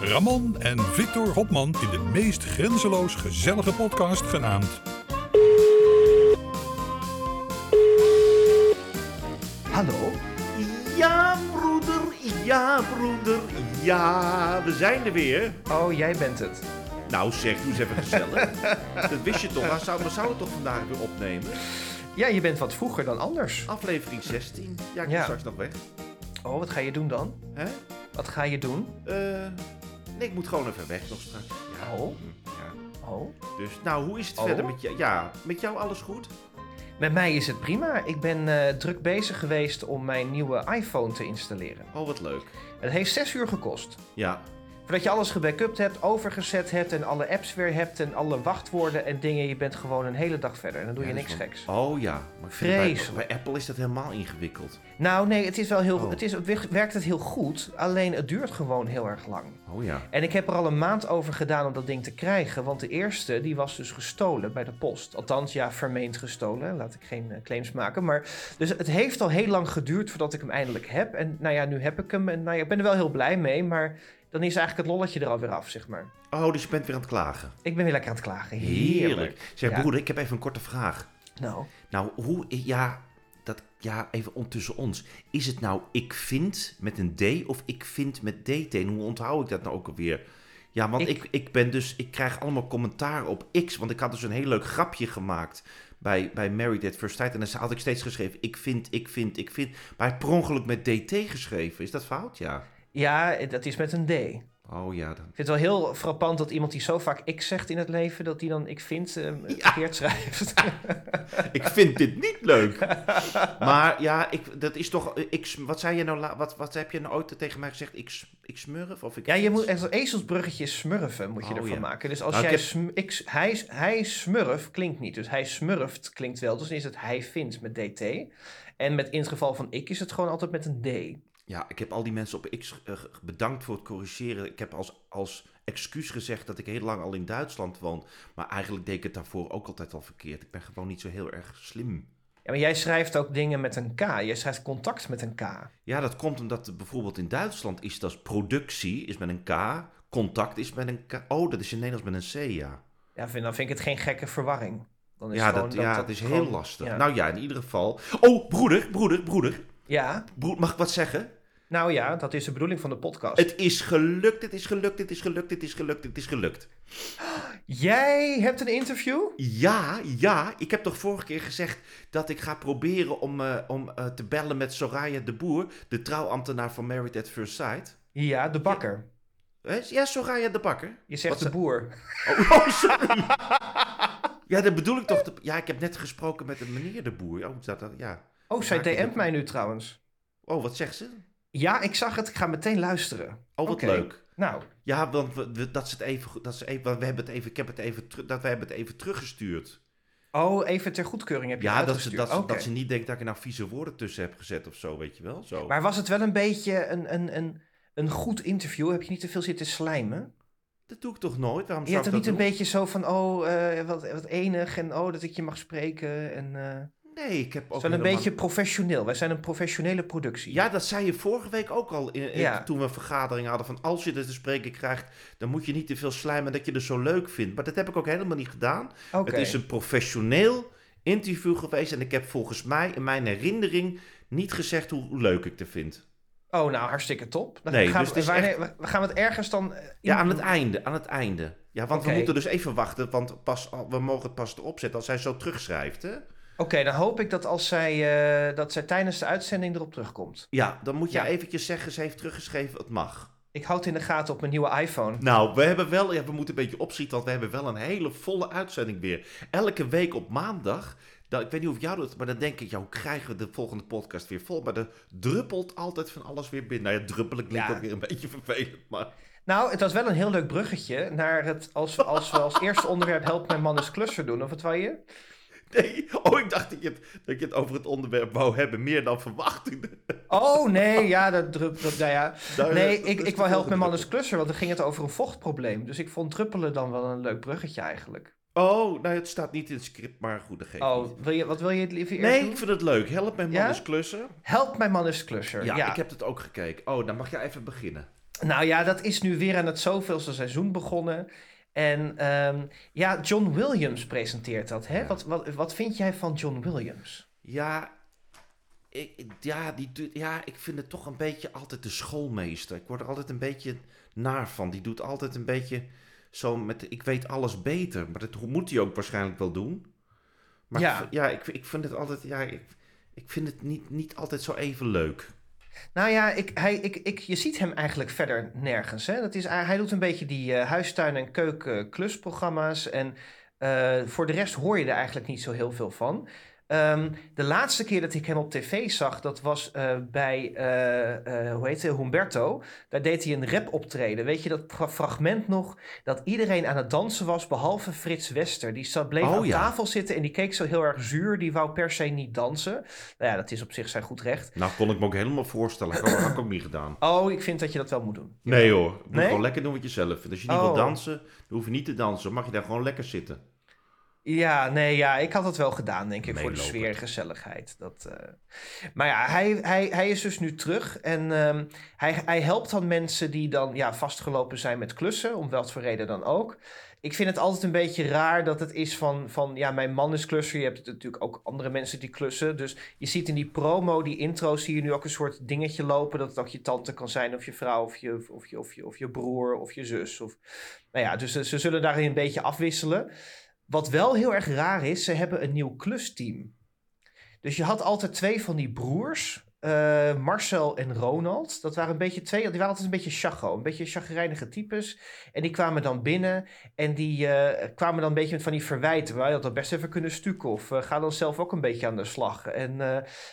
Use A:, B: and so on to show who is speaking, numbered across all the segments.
A: Ramon en Victor Hopman in de meest grenzeloos gezellige podcast genaamd...
B: Hallo?
C: Ja, broeder, ja, broeder, ja, we zijn er weer.
B: Oh, jij bent het.
C: Nou zeg, doe eens even gezellig. Dat wist je toch, we zouden, we zouden toch vandaag weer opnemen?
B: Ja, je bent wat vroeger dan anders.
C: Aflevering 16. Ja, ik ben
B: Ja.
C: straks nog weg.
B: Oh, wat ga je doen dan?
C: Hè?
B: Wat ga je doen?
C: Eh, nee, ik moet gewoon even weg nog straks. Ja.
B: Oh.
C: Ja.
B: Oh.
C: Dus, nou, hoe is het
B: Oh.
C: verder met jou? Ja, met jou alles goed?
B: Met mij is het prima. Ik ben eh, druk bezig geweest om mijn nieuwe iPhone te installeren.
C: Oh, wat leuk.
B: Het heeft zes uur gekost.
C: Ja,
B: Voordat je alles gebackupt hebt, overgezet hebt en alle apps weer hebt en alle wachtwoorden en dingen. Je bent gewoon een hele dag verder en dan doe je
C: Ja,
B: niks
C: is
B: geks.
C: Oh ja. Maar vind bij- Apple is dat helemaal ingewikkeld.
B: Nou nee, het is wel heel,
C: Oh.
B: het, is, werkt het heel goed, alleen het duurt gewoon heel erg lang.
C: Oh ja.
B: En ik heb er al een maand over gedaan om dat ding te krijgen. Want de eerste, die was dus gestolen bij de post. Althans, ja, vermeend gestolen. Laat ik geen eh, claims maken. Maar, dus het heeft al heel lang geduurd voordat ik hem eindelijk heb. En nou ja, nu heb ik hem. En nou ja, ik ben er wel heel blij mee. Maar dan is eigenlijk het lolletje er alweer af, zeg maar.
C: Oh, dus je bent weer aan het klagen.
B: Ik ben weer lekker aan het klagen.
C: Heerlijk. Zeg,
B: Ja.
C: broeder, ik heb even een korte vraag.
B: Nou,
C: Nou, hoe, ja, dat, ja, even om tussen ons. Is het nou ik vind met een D of ik vind met DT? En hoe onthoud ik dat nou ook alweer? Ja, want
B: Ik-
C: ik, ik ben dus, ik krijg allemaal commentaar op X, want ik had dus een heel leuk grapje gemaakt bij, bij Married at First Sight. En dan had ik steeds geschreven, ik vind, ik vind, ik vind. Maar per ongeluk met DT geschreven. Is dat fout? Ja.
B: Ja, dat is met een D. Ik
C: Oh ja, dan.
B: vind het wel heel frappant dat iemand die zo vaak X zegt in het leven, dat die dan ik vind
C: Ja.
B: verkeerd schrijft.
C: Ik vind dit niet leuk. Maar ja, ik, dat is toch. Ik, wat zei je nou? Wat, wat heb je nou ooit tegen mij gezegd? Ik, ik smurf? Of ik
B: Ja, je moet echt een ezelsbruggetje smurfen moet je
C: Oh,
B: ervan
C: ja.
B: maken. Dus als
C: Nou, ik
B: jij
C: heb-
B: sm- ik, hij, hij smurf klinkt niet. Dus hij smurft klinkt wel. Dus dan is het hij vindt met DT. En met, in het geval van ik is het gewoon altijd met een D.
C: Ja, ik heb al die mensen op X eh, bedankt voor het corrigeren. Ik heb als, als excuus gezegd dat ik heel lang al in Duitsland woon. Maar eigenlijk deed ik het daarvoor ook altijd al verkeerd. Ik ben gewoon niet zo heel erg slim.
B: Ja, maar jij schrijft ook dingen met een K. Jij schrijft contact met een K.
C: Ja, dat komt omdat bijvoorbeeld in Duitsland is dat productie is met een K. Contact is met een K. Oh, dat is in Nederlands met een C, ja.
B: Ja, vind, dan vind ik het geen gekke verwarring. Dan is
C: Ja, dat, ja, dat is heel lastig.
B: Ja.
C: Nou ja, in ieder geval. Oh, broeder, broeder, broeder.
B: ja,
C: Broer, mag ik wat zeggen?
B: Nou ja, dat is de bedoeling van de podcast.
C: Het is gelukt, het is gelukt, het is gelukt, het is gelukt, het is gelukt.
B: Jij hebt een interview?
C: Ja, ja, ik heb toch vorige keer gezegd dat ik ga proberen om, eh, om eh, te bellen met Soraya de Boer, de trouwambtenaar van Married at First Sight.
B: Ja, de bakker.
C: Hè? Ja, Soraya de Bakker.
B: Je zegt
C: Wat
B: de boer.
C: Oh, oh, sorry. ja, dat bedoel ik toch. te- Ja, ik heb net gesproken met een meneer de Boer. Oh, dat, dat, ja.
B: Oh, zij DM't mij nu trouwens.
C: oh, wat zegt ze?
B: Ja, ik zag het. Ik ga meteen luisteren.
C: Oh, wat leuk.
B: Nou,
C: Ja, want we, we- dat ze het even, dat even, want we hebben het even, ik heb het even, dat we hebben het even teruggestuurd.
B: oh, even ter goedkeuring heb je
C: Ja, dat ze, dat, dat ze niet denkt dat ik er nou vieze woorden tussen heb gezet of zo, weet je wel? Zo.
B: Maar was het wel een beetje een, een, een, een goed interview? Heb je niet te veel zitten slijmen?
C: Dat doe ik toch nooit? Waarom
B: Je hebt er niet een beetje zo van, oh, eh, wat, wat enig en oh, dat ik je mag spreken. En, eh
C: Nee, ik heb ook
B: wel een
C: helemaal-
B: beetje professioneel. Wij zijn een professionele productie.
C: Ja, dat zei je vorige week ook al in, in-
B: Ja.
C: toen we een vergadering hadden. Van als je er te spreken krijgt, dan moet je niet te veel slijmen dat je het zo leuk vindt. Maar dat heb ik ook helemaal niet gedaan. Het is een professioneel interview geweest. En ik heb volgens mij in mijn herinnering niet gezegd hoe leuk ik het vind.
B: Oh, nou, hartstikke top. Dan
C: Nee,
B: gaan,
C: dus
B: we, we gaan we het ergens dan... eh,
C: Ja, aan het einde. Aan het einde. Ja, want we moeten dus even wachten. Want pas, we mogen het pas erop zetten als zij zo terugschrijft. Hè?
B: Oké, dan hoop ik dat als zij, eh, dat zij tijdens de uitzending erop terugkomt.
C: Ja, dan moet je
B: Ja.
C: eventjes zeggen, ze heeft teruggeschreven, het mag.
B: Ik houd in de gaten op mijn nieuwe iPhone.
C: Nou, we hebben wel, ja, we moeten een beetje opschieten, want we hebben wel een hele volle uitzending weer. Elke week op maandag, ik weet niet of jou doet, maar dan denk ik, ja, hoe krijgen we de volgende podcast weer vol? Maar er druppelt altijd van alles weer binnen. Nou ja, druppelen klinkt
B: Ja.
C: ook weer een beetje vervelend, maar...
B: Nou, het was wel een heel leuk bruggetje naar het, als, we- als we als eerste onderwerp Help mijn man eens klusser doen. Of wat wou je?
C: Nee, oh, ik dacht dat je, het, dat je het over het onderwerp wou hebben, meer dan verwacht.
B: Oh, nee, ja, dat, drup- nou ja.
C: Daar-
B: Nee,
C: dat
B: ik,
C: is
B: ik wou Help mijn man
C: volgende
B: eens klusser, want dan ging het over een vochtprobleem. Dus ik vond druppelen dan wel een leuk bruggetje eigenlijk.
C: Oh, nou, het staat niet in het script, maar goed, dat geeft.
B: Oh, wil je, wat wil je het liever eerst
C: Nee,
B: doen?
C: ik vind het leuk. Help mijn man
B: Ja?
C: eens klussen.
B: Help mijn man eens klusser.
C: Ja,
B: Ja,
C: ik heb het ook gekeken. Oh, dan mag jij even beginnen.
B: Nou ja, dat is nu weer aan het zoveelste seizoen begonnen. En ehm, ja, John Williams presenteert dat. Hè?
C: Ja.
B: Wat, wat, wat vind jij van John Williams?
C: Ja, ik, ja, die, ja, ik vind het toch een beetje altijd de schoolmeester. Ik word er altijd een beetje naar van. Die doet altijd een beetje zo met, ik weet alles beter. Maar dat moet hij ook waarschijnlijk wel doen. Maar
B: Ja.
C: ik, ja, ik, ik vind het altijd, ja, ik, ik vind het niet, niet altijd zo even leuk.
B: Nou ja, ik, hij, ik, ik, je ziet hem eigenlijk verder nergens. Hè? Dat is, hij doet een beetje die eh, huistuin- en keuken-klusprogramma's. En eh, voor de rest hoor je er eigenlijk niet zo heel veel van. Ehm, de laatste keer dat ik hem op tv zag, dat was eh, bij, eh, eh, hoe heet het, Humberto. Daar deed hij een rap optreden. Weet je dat fra- fragment nog? Dat iedereen aan het dansen was, behalve Frits Wester. Die zat, bleef
C: Oh,
B: aan
C: ja.
B: tafel zitten en die keek zo heel erg zuur. Die wou per se niet dansen. Nou ja, dat is op zich zijn goed recht.
C: Nou, kon ik me ook helemaal voorstellen. Dat had ik ook niet gedaan.
B: Oh, ik vind dat je dat wel moet doen.
C: Nee hoor, je moet
B: Nee?
C: gewoon lekker doen wat je zelf vindt. Als je niet
B: Oh.
C: wil dansen, dan hoef je niet te dansen. Dan mag je daar gewoon lekker zitten.
B: Ja, nee, ja, ik had het wel gedaan, denk ik, voor de sfeer en gezelligheid. Dat, eh. Maar ja, hij, hij, hij is dus nu terug en ehm, hij, hij helpt dan mensen die dan ja, vastgelopen zijn met klussen, om voor reden dan ook. Ik vind het altijd een beetje raar dat het is van, van ja, mijn man is klusser. Je hebt natuurlijk ook andere mensen die klussen. Dus je ziet in die promo, die intro, zie je nu ook een soort dingetje lopen. Dat het ook je tante kan zijn, of je vrouw, of je, of je, of je, of je broer, of je zus. Of, nou ja, dus ze, ze zullen daarin een beetje afwisselen. Wat wel heel erg raar is, ze hebben een nieuw klusteam. Dus je had altijd twee van die broers, eh, Marcel en Ronald. Dat waren een beetje twee, die waren altijd een beetje chago, een beetje chagrijnige types. En die kwamen dan binnen en die eh, kwamen dan een beetje met van die verwijten. Wij hadden best even kunnen stukken of eh, ga dan zelf ook een beetje aan de slag. En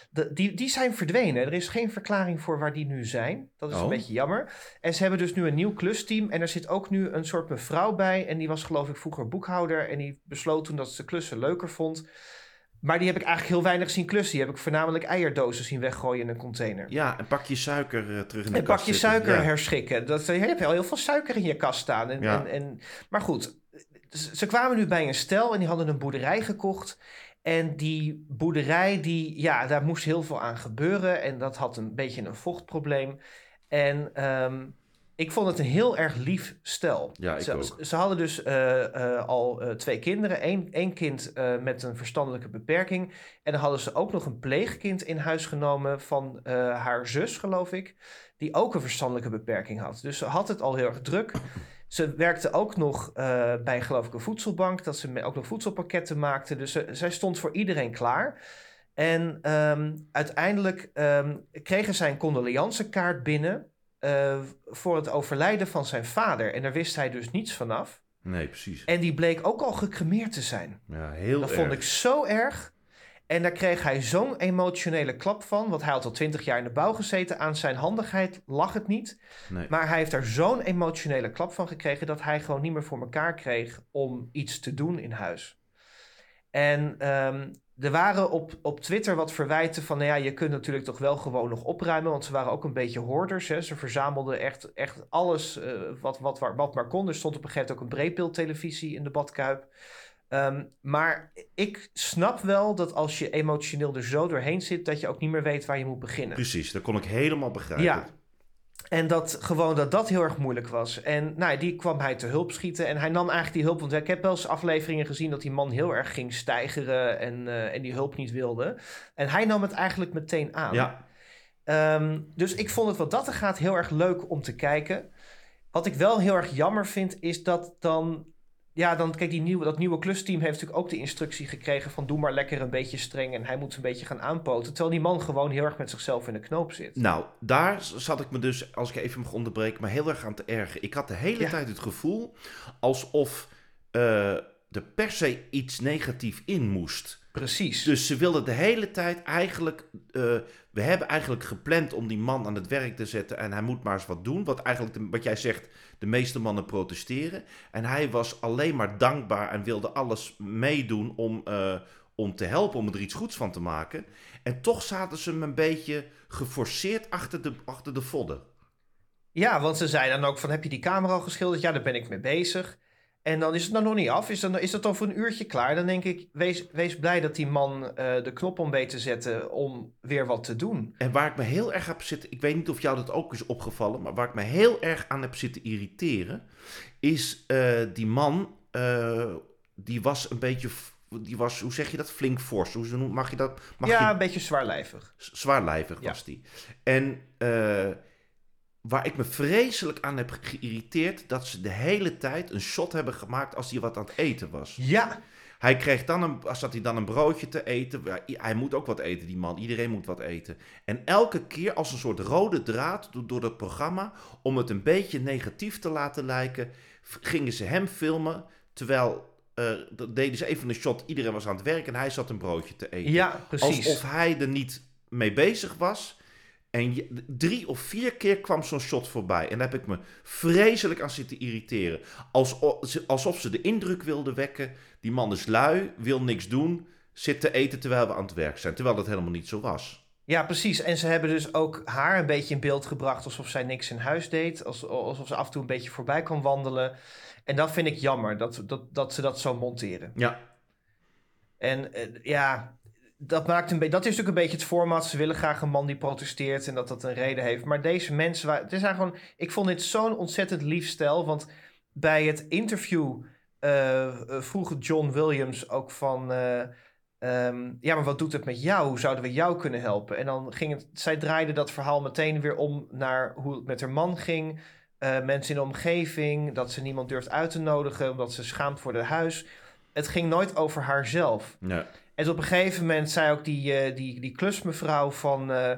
B: de- die, die zijn verdwenen. Er is geen verklaring voor waar die nu zijn. Dat is
C: Oh.
B: een beetje jammer. En ze hebben dus nu een nieuw klusteam. En er zit ook nu een soort mevrouw bij. En die was geloof ik vroeger boekhouder. En die besloot toen dat ze klussen leuker vond. Maar die heb ik eigenlijk heel weinig zien klussen. Die heb ik voornamelijk eierdozen zien weggooien in een container.
C: Ja, een pakje suiker eh, terug in de
B: En
C: kast
B: pakje
C: zitten.
B: suiker
C: Ja.
B: herschikken. Dat, je hebt al heel veel suiker in je kast staan. En,
C: Ja.
B: en, en, maar goed, ze ze kwamen nu bij een stel en die hadden een boerderij gekocht. En die boerderij, die, ja, daar moest heel veel aan gebeuren. En dat had een beetje een vochtprobleem. En ehm, ik vond het een heel erg lief stel.
C: Ja, ik
B: ze,
C: ook.
B: ze hadden dus eh, eh, al eh, twee kinderen. Eén één kind met een verstandelijke beperking. En dan hadden ze ook nog een pleegkind in huis genomen van haar zus, geloof ik. Die ook een verstandelijke beperking had. Dus ze had het al heel erg druk. Ze werkte ook nog bij, geloof ik, een voedselbank. Dat ze ook nog voedselpakketten maakte. Dus ze, zij stond voor iedereen klaar. En ehm, uiteindelijk ehm, kregen zij een condoleancekaart binnen. Eh, voor het overlijden van zijn vader. En daar wist hij dus niets vanaf.
C: Nee, precies.
B: En die bleek ook al gecremeerd te zijn.
C: Ja, heel
B: Dat
C: erg.
B: vond ik zo erg. En daar kreeg hij zo'n emotionele klap van. Want hij had al twintig jaar in de bouw gezeten. Aan zijn handigheid lag het niet.
C: Nee.
B: Maar hij heeft daar zo'n emotionele klap van gekregen. dat hij gewoon niet meer voor elkaar kreeg. om iets te doen in huis. En ehm, er waren op, op Twitter wat verwijten van. Nou ja, je kunt natuurlijk toch wel gewoon nog opruimen. Want ze waren ook een beetje hoorders. Hè. Ze verzamelden echt, echt alles eh, wat, wat, wat, wat maar kon. Er stond op een gegeven moment ook een breedbeeldtelevisie in de badkuip. Ehm, maar ik snap wel dat als je emotioneel er zo doorheen zit, dat je ook niet meer weet waar je moet beginnen.
C: Precies, dat kon ik helemaal begrijpen.
B: Ja. En dat gewoon dat dat heel erg moeilijk was. En nou, die kwam hij te hulp schieten. En hij nam eigenlijk die hulp. Want ik heb wel eens afleveringen gezien dat die man heel erg ging stijgeren en, eh, en die hulp niet wilde. En hij nam het eigenlijk meteen aan.
C: Ja,
B: Ehm, dus ik vond het wat dat er gaat heel erg leuk om te kijken. Wat ik wel heel erg jammer vind, is dat dan. Ja, dan kijk, die nieuwe, dat nieuwe klusteam heeft natuurlijk ook de instructie gekregen van doe maar lekker een beetje streng en hij moet een beetje gaan aanpoten. Terwijl die man gewoon heel erg met zichzelf in de knoop zit.
C: nou, daar zat ik me dus, als ik even mag onderbreken, maar heel erg aan te ergeren. Ik had de hele
B: Ja.
C: tijd het gevoel alsof eh, er per se iets negatief in moest.
B: Precies.
C: Dus ze wilden de hele tijd eigenlijk. eh, we hebben eigenlijk gepland om die man aan het werk te zetten. En hij moet maar eens wat doen. Wat eigenlijk, de- wat jij zegt, de meeste mannen protesteren. En hij was alleen maar dankbaar en wilde alles meedoen om, eh, om te helpen, om er iets goeds van te maken. En toch zaten ze hem een beetje geforceerd achter de, achter de vodden.
B: Ja, want ze zei dan ook van, heb je die camera al geschilderd? Ja, daar ben ik mee bezig. En dan is het nou nog niet af. Is, dan, is het over een uurtje klaar? Dan denk ik, wees, wees blij dat die man eh, de knop om weet te zetten om weer wat te doen.
C: En waar ik me heel erg heb zitten, ik weet niet of jou dat ook is opgevallen, maar waar ik me heel erg aan heb zitten irriteren, is eh, die man, eh, die was een beetje, die was, hoe zeg je dat, flink fors. Hoe ze noemen- mag je dat? Mag
B: ja,
C: je,
B: een beetje zwaarlijvig.
C: zwaarlijvig
B: Ja.
C: was die. En waar ik me vreselijk aan heb geïrriteerd, dat ze de hele tijd een shot hebben gemaakt als hij wat aan het eten was.
B: Ja,
C: Hij kreeg dan een, als zat hij dan een broodje te eten. Hij moet ook wat eten, die man. Iedereen moet wat eten. En elke keer als een soort rode draad door, door dat programma, om het een beetje negatief te laten lijken, gingen ze hem filmen. Terwijl eh, dat deden ze even een shot. Iedereen was aan het werk en hij zat een broodje te eten.
B: ja, precies.
C: Alsof hij er niet mee bezig was. En je- drie of vier keer kwam zo'n shot voorbij. En daar heb ik me vreselijk aan zitten irriteren. Alsof, alsof ze de indruk wilden wekken. Die man is lui, wil niks doen. Zit te eten terwijl we aan het werk zijn. Terwijl dat helemaal niet zo was.
B: Ja, precies. En ze hebben dus ook haar een beetje in beeld gebracht alsof zij niks in huis deed. Als, alsof ze af en toe een beetje voorbij kwam wandelen. En dat vind ik jammer, dat, dat, dat ze dat zo monteren.
C: Ja,
B: En eh, ja, dat, maakt een dat is natuurlijk een beetje het format. Ze willen graag een man die protesteert en dat dat een reden heeft. Maar deze mensen, wa- het eigenlijk gewoon, ik vond dit zo'n ontzettend lief stel. Want bij het interview eh, eh, vroeg John Williams ook van... eh, ehm, ja, maar wat doet het met jou? Hoe zouden we jou kunnen helpen? En dan ging het, zij draaide dat verhaal meteen weer om naar hoe het met haar man ging. Mensen in de omgeving, dat ze niemand durft uit te nodigen omdat ze schaamt voor haar huis. Het ging nooit over haarzelf.
C: ja.
B: En op een gegeven moment zei ook die, eh, die, die klusmevrouw van... eh,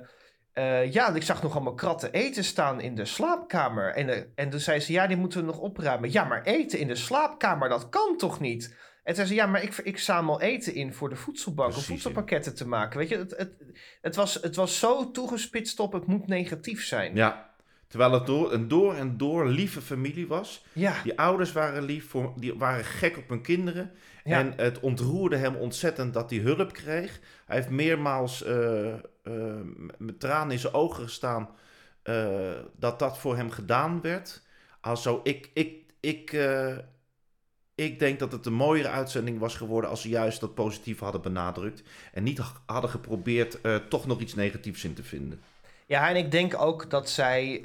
B: eh, ja, ik zag nog allemaal kratten eten staan in de slaapkamer. En, en toen zei ze, ja, die moeten we nog opruimen. Ja, maar eten in de slaapkamer, dat kan toch niet? En zei ze, ja, maar ik, ik zamel eten in voor de voedselbank... om voedselpakketten te maken. Weet je, het, het, het, was, het was zo toegespitst op het moet negatief zijn.
C: ja. Terwijl het door, een door en door lieve familie was.
B: Ja,
C: Die ouders waren lief, voor, die waren gek op hun kinderen.
B: Ja.
C: En het ontroerde hem ontzettend dat hij hulp kreeg. Hij heeft meermaals eh, eh, met tranen in zijn ogen gestaan eh, dat dat voor hem gedaan werd. Also, ik, ik, ik, ik denk dat het een mooiere uitzending was geworden als ze juist dat positief hadden benadrukt. En niet hadden geprobeerd toch nog iets negatiefs in te vinden.
B: Ja, en ik denk ook dat zij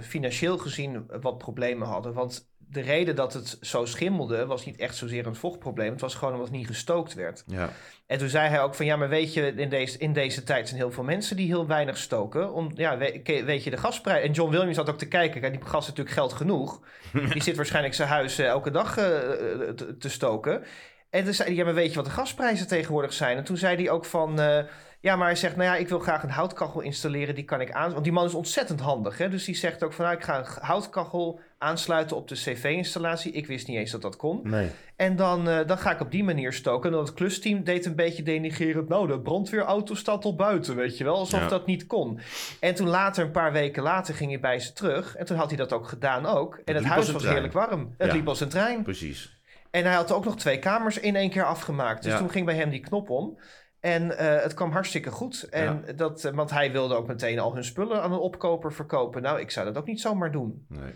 B: financieel gezien wat problemen hadden. Want de reden dat het zo schimmelde was niet echt zozeer een vochtprobleem. Het was gewoon omdat het niet gestookt werd.
C: Ja,
B: En toen zei hij ook van ja, maar weet je, in deze, in deze tijd zijn heel veel mensen die heel weinig stoken. Om, ja, weet, weet je, de gasprijs. En John Williams had ook te kijken. Kijk, die gas heeft natuurlijk geld genoeg. Die zit waarschijnlijk zijn huis eh, elke dag eh, te, te stoken. En toen zei hij, ja, maar weet je wat de gasprijzen tegenwoordig zijn? En toen zei hij ook van, eh, ja, maar hij zegt, nou ja, ik wil graag een houtkachel installeren, die kan ik aan... Want die man is ontzettend handig, hè? Dus die zegt ook van, nou, ik ga een houtkachel aansluiten op de cv-installatie. Ik wist niet eens dat dat kon.
C: nee.
B: En dan, eh, dan ga ik op die manier stoken. En dan het klusteam deed een beetje denigerend. Nou, de brandweerauto staat al buiten, weet je wel. Alsof
C: Ja.
B: dat niet kon. En toen later, een paar weken later, ging hij bij ze terug. En toen had hij dat ook gedaan ook. En het, huis was
C: trein.
B: heerlijk warm. Het
C: Ja.
B: liep als een trein.
C: Precies.
B: En hij had ook nog twee kamers in één keer afgemaakt. Dus
C: Ja.
B: toen ging bij hem die knop om. En eh, het kwam hartstikke goed. En dat, want hij wilde ook meteen al hun spullen aan een opkoper verkopen. Nou, ik zou dat ook niet zomaar doen.
C: Nee.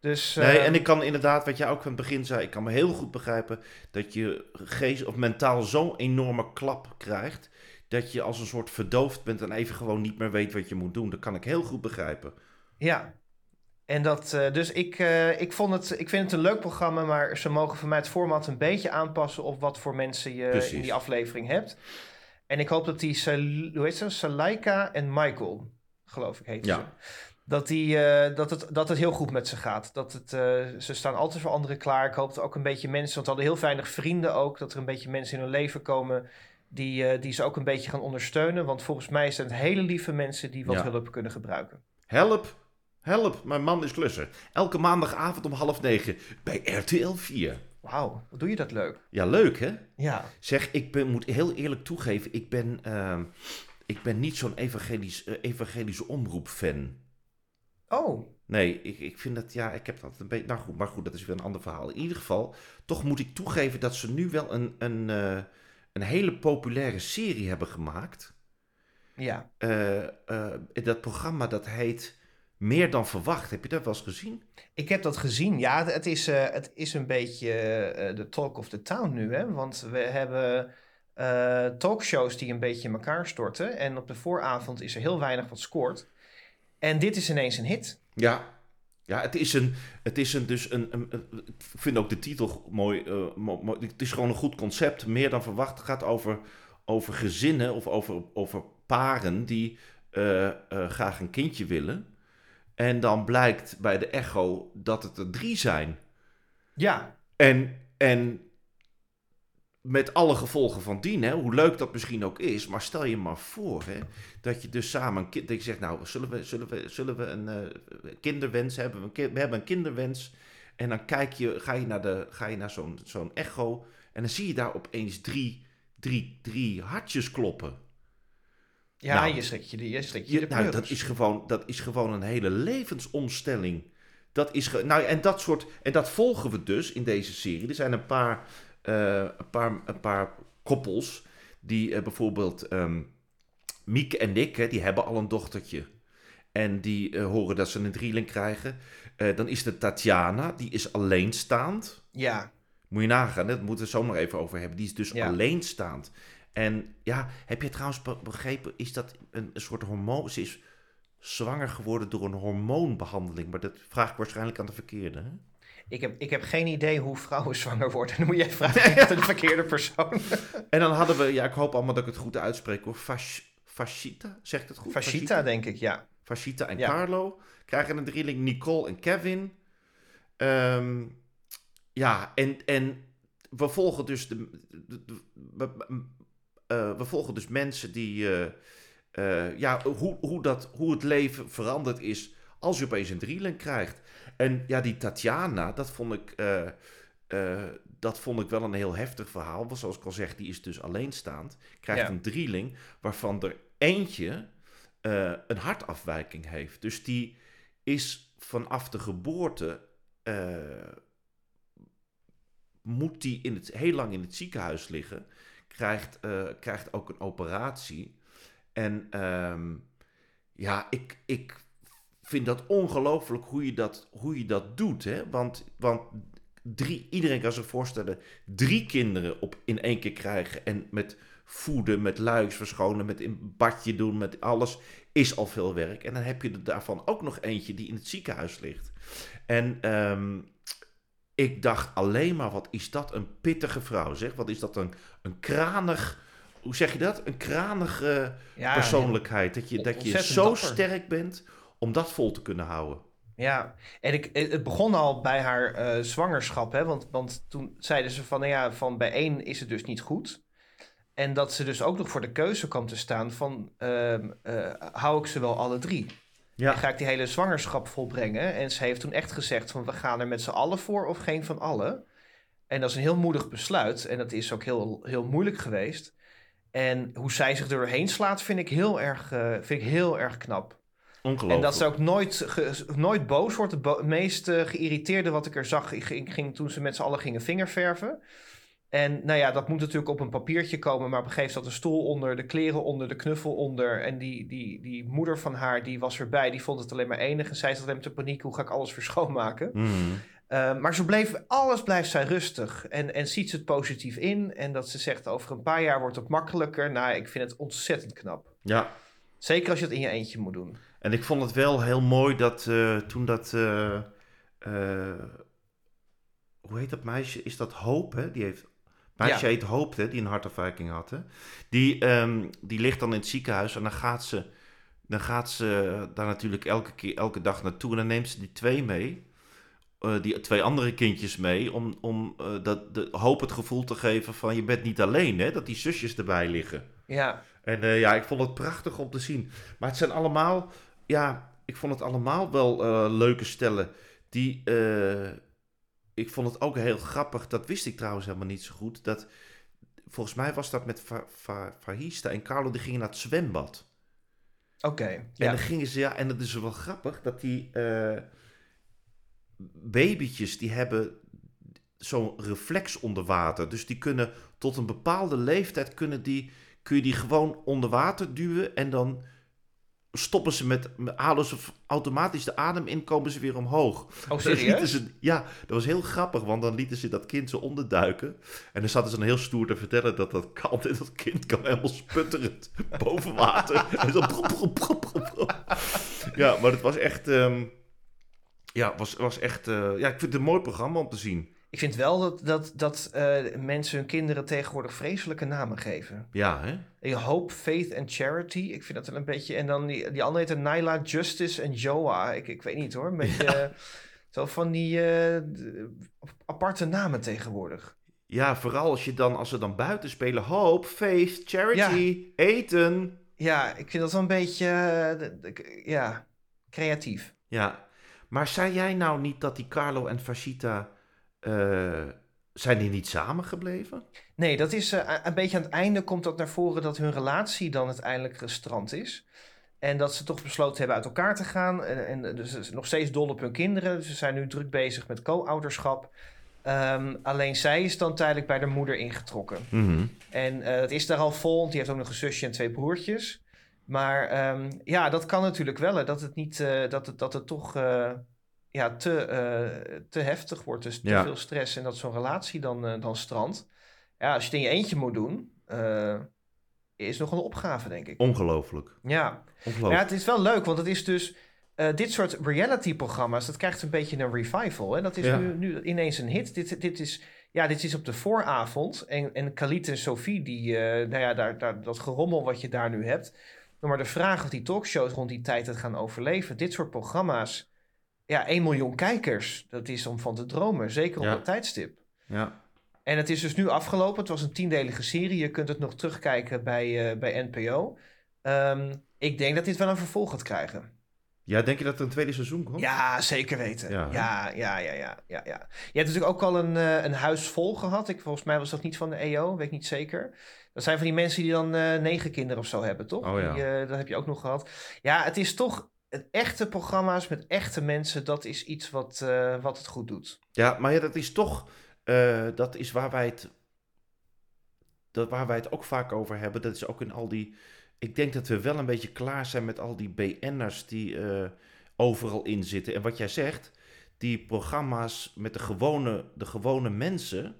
B: Dus,
C: Nee, en ik kan inderdaad, wat jij ook van het begin zei, ik kan me heel goed begrijpen dat je geest of mentaal zo'n enorme klap krijgt. Dat je als een soort verdoofd bent en even gewoon niet meer weet wat je moet doen. Dat kan ik heel goed begrijpen.
B: Ja. En dat, eh, dus ik, eh, ik, vond het, ik vind het een leuk programma, maar ze mogen voor mij het format een beetje aanpassen op wat voor mensen je
C: Precies.
B: in die aflevering hebt. En ik hoop dat die, hoe heet ze, Salaika en Michael, geloof ik heet
C: Ja.
B: ze. Dat, die, eh, dat, het, dat het heel goed met ze gaat. Dat het, eh, ze staan altijd voor anderen klaar. Ik hoop dat ook een beetje mensen, want ze hadden heel weinig vrienden ook, dat er een beetje mensen in hun leven komen die, eh, die ze ook een beetje gaan ondersteunen. Want volgens mij zijn het hele lieve mensen die wat
C: Ja.
B: hulp kunnen gebruiken.
C: Help, help, mijn man is klusser. Elke maandagavond om half negen bij RTL 4.
B: Wauw, wat doe je dat leuk.
C: Ja, leuk hè?
B: Ja.
C: Zeg, ik ben, moet heel eerlijk toegeven, ik ben, ehm, ik ben niet zo'n evangelisch, evangelische omroep-fan.
B: Oh,
C: Nee, ik, ik vind dat, ja, ik heb dat een beetje, nou goed, maar goed, dat is weer een ander verhaal. In ieder geval, toch moet ik toegeven dat ze nu wel een, een, eh, een hele populaire serie hebben gemaakt.
B: ja.
C: Eh, dat programma dat heet Meer dan Verwacht. Heb je dat wel eens gezien?
B: Ik heb dat gezien. Ja, het is, het is een beetje de talk of the town nu, hè? Want we hebben talkshows die een beetje in elkaar storten. En op de vooravond is er heel weinig wat scoort. En dit is ineens een hit.
C: Ja. Ja, het is een, het is een dus een, een, een- ik vind ook de titel mooi, eh, mo- mooi. Het is gewoon een goed concept. Meer dan verwacht. Het gaat over, over gezinnen of over, over paren die eh, eh, graag een kindje willen. En dan blijkt bij de echo dat het er drie zijn.
B: Ja,
C: En, en met alle gevolgen van dien, hè, hoe leuk dat misschien ook is, maar stel je maar voor hè, dat je dus samen een kind, dat je zegt, nou, zullen we, zullen we, zullen we een eh, kinderwens hebben? We, een ki- we hebben een kinderwens. En dan kijk je, ga je naar, de, ga je naar zo'n, zo'n echo en dan zie je daar opeens drie, drie, drie hartjes kloppen.
B: ja
C: Nou,
B: je schrikt je de, je schrikt je de
C: nou, dat is, gewoon, dat is gewoon een hele levensomstelling. Dat is nou, en dat soort. En dat volgen we dus in deze serie. Er zijn een paar, een paar, een paar koppels. Die eh, bijvoorbeeld. ehm Mieke en Nick, hè, die hebben al een dochtertje. En die eh, horen dat ze een drieling krijgen. Eh, dan is er Tatjana, die is alleenstaand.
B: Ja,
C: Moet je nagaan, daar moeten we het zo nog even over hebben. Die is dus
B: Ja.
C: alleenstaand. En ja, heb je trouwens be- begrepen, is dat een, een soort hormoon? Ze is zwanger geworden door een hormoonbehandeling. Maar dat vraag ik waarschijnlijk aan de verkeerde. Hè?
B: Ik heb, ik heb geen idee hoe vrouwen zwanger worden. Dan moet jij vragen aan de verkeerde persoon.
C: En dan hadden we, ja, ik hoop allemaal dat ik het goed uitspreek hoor. Fas, Fascita, zegt het goed?
B: Fascita, denk ik, ja.
C: Fascita en
B: Ja.
C: Carlo krijgen een drieling. Nicole en Kevin. Ehm, ja, en, en we volgen dus de, de- de- we, eh, we volgen dus mensen die eh, eh, ja, hoe, hoe, dat, hoe het leven veranderd is als je opeens een drieling krijgt. En ja, die Tatjana, dat vond ik, eh, eh, dat vond ik wel een heel heftig verhaal. Want zoals ik al zeg, die is dus alleenstaand. Krijgt
B: Ja.
C: een drieling waarvan er eentje eh, een hartafwijking heeft. Dus die is vanaf de geboorte. moet die in het, heel lang in het ziekenhuis liggen. Krijgt, krijgt ook een operatie. En ehm, ja, ik, ik vind dat ongelooflijk hoe je dat, hoe je dat doet. Hè? Want, want drie, iedereen kan zich voorstellen, drie kinderen op, in één keer krijgen. En met voeden, met luiks verschonen, met een badje doen, met alles, is al veel werk. En dan heb je er daarvan ook nog eentje die in het ziekenhuis ligt. En ehm, ik dacht alleen maar, wat is dat een pittige vrouw, zeg. Wat is dat een, een kranig, hoe zeg je dat? Een kranige
B: ja
C: persoonlijkheid. Dat je, dat je zo
B: dapper.
C: sterk bent om dat vol te kunnen houden.
B: Ja, en ik, het begon al bij haar eh, zwangerschap, hè? Want, want toen zeiden ze van, nou ja, van bij één is het dus niet goed. En dat ze dus ook nog voor de keuze kwam te staan van, ehm, eh, hou ik ze wel alle drie?
C: Ja.
B: En ga ik die hele zwangerschap volbrengen? En ze heeft toen echt gezegd van, we gaan er met z'n allen voor of geen van allen. En dat is een heel moedig besluit en dat is ook heel, heel moeilijk geweest. En hoe zij zich er doorheen slaat, vind ik heel erg, eh, vind ik heel erg knap. En dat ze ook nooit, ge- nooit boos wordt. Het bo- meest eh, geïrriteerde wat ik er zag, ging, ging toen ze met z'n allen gingen vingerverven. En nou ja, dat moet natuurlijk op een papiertje komen, maar op een gegeven moment zat een stoel onder, de kleren onder, de knuffel onder. En die, die, die moeder van haar, die was erbij, die vond het alleen maar enig. En zij zat alleen te paniek, hoe ga ik alles verschoonmaken?
C: Mhm.
B: Uh, maar zo bleef, alles blijft zij rustig en, en ziet ze het positief in. En dat ze zegt, over een paar jaar wordt het makkelijker. Nou, ik vind het ontzettend knap.
C: Ja,
B: Zeker als je het in je eentje moet doen.
C: En ik vond het wel heel mooi dat eh, toen dat... eh, eh, hoe heet dat meisje? Is dat Hoop, hè? Die heeft... Meisje
B: Ja.
C: heet Hoop, hè? Die een hartafwijking had, hè? Die, ehm, die ligt dan in het ziekenhuis en dan gaat ze... Dan gaat ze daar natuurlijk elke, keer, elke dag naartoe en dan neemt ze die twee mee. die twee andere kindjes mee. Om, om dat, de, hoop het gevoel te geven van je bent niet alleen, hè? Dat die zusjes erbij liggen.
B: Ja,
C: En ja, ik vond het prachtig om te zien. Maar het zijn allemaal, ja, ik vond het allemaal wel eh, leuke stellen die, eh, ik vond het ook heel grappig, dat wist ik trouwens helemaal niet zo goed, dat volgens mij was dat met Fa Fa Fahista en Carlo, die gingen naar het zwembad.
B: Oké,
C: En
B: ja.
C: dan gingen ze, ja, en dat is wel grappig, dat die eh babytjes, die hebben zo'n reflex onder water. Dus die kunnen tot een bepaalde leeftijd, kunnen die, kun je die gewoon onder water duwen en dan stoppen ze met, halen ze automatisch de adem in, komen ze weer omhoog.
B: Oh,
C: Dus
B: serieus?
C: ze, ja, dat was heel grappig, want dan lieten ze dat kind zo onderduiken. En dan zaten ze dan heel stoer te vertellen dat dat kan. En dat kind kan helemaal sputterend boven water. En zo. Ja, maar het was echt... ehm, ja, was, was echt... eh, ja, ik vind het een mooi programma om te zien.
B: Ik vind wel dat, dat, dat eh, mensen hun kinderen tegenwoordig vreselijke namen geven.
C: Ja, hè?
B: Ik Hope, Faith en Charity. Ik vind dat wel een beetje... En dan die, die andere heette Nyla, Justice en Joa. Ik, ik weet niet hoor. Een beetje... eh, Zo van die eh, aparte namen tegenwoordig.
C: Ja, vooral als je dan, als ze dan buiten spelen, hope, faith, charity, eten.
B: Ja, ik vind dat wel een beetje... ja, creatief.
C: Ja, maar zei jij nou niet dat die Carlo en Fascita, eh, zijn die niet samengebleven?
B: Nee, dat is eh, een beetje aan het einde komt dat naar voren dat hun relatie dan uiteindelijk gestrand is. En dat ze toch besloten hebben uit elkaar te gaan. En, en dus ze zijn nog steeds dol op hun kinderen. Dus ze zijn nu druk bezig met co-ouderschap. Ehm, alleen zij is dan tijdelijk bij de moeder ingetrokken. En eh, het is daar al vol, want die heeft ook nog een zusje en twee broertjes. Maar ehm, ja, dat kan natuurlijk wel. Hè, dat het niet, eh, dat, het, dat het toch eh, ja, te, eh, te heftig wordt. Dus te
C: Ja.
B: veel stress en dat zo'n relatie dan, eh, dan strandt. Ja, als je het in je eentje moet doen, eh, is nog een opgave, denk ik.
C: Ongelooflijk.
B: Ja.
C: Ongelooflijk.
B: ja, het is wel leuk, want het is dus... dit soort reality-programma's, dat krijgt een beetje een revival. Hè? Dat is
C: Ja.
B: nu, nu ineens een hit. Dit, dit, is, ja, dit is op de vooravond. En, en Khalid en Sophie, die, nou ja, daar, daar, dat gerommel wat je daar nu hebt. Maar de vraag of die talkshows rond die tijd het gaan overleven. Dit soort programma's, ja, 1 miljoen kijkers. Dat is om van te dromen, zeker op
C: Ja.
B: dat tijdstip.
C: Ja.
B: En het is dus nu afgelopen. Het was een tiendelige serie. Je kunt het nog terugkijken bij, eh, bij NPO. Ehm, ik denk dat dit wel een vervolg gaat krijgen.
C: ja, denk je dat er een tweede seizoen komt?
B: Ja, zeker weten.
C: Ja,
B: Ja, ja, ja, ja, ja, ja, Je hebt natuurlijk ook al een, eh, een huis vol gehad. Ik, volgens mij was dat niet van de EO, weet ik niet zeker. Dat zijn van die mensen die dan eh, negen kinderen of zo hebben, toch?
C: Oh ja.
B: Die, dat heb je ook nog gehad. Ja, het is toch... Het echte programma's met echte mensen, dat is iets wat, eh, wat het goed doet.
C: Ja, maar ja, dat is toch, eh, dat is waar wij het, dat waar wij het ook vaak over hebben. Dat is ook in al die, ik denk dat we wel een beetje klaar zijn met al die BN'ers die eh, overal in zitten. En wat jij zegt, die programma's met de gewone, de gewone mensen,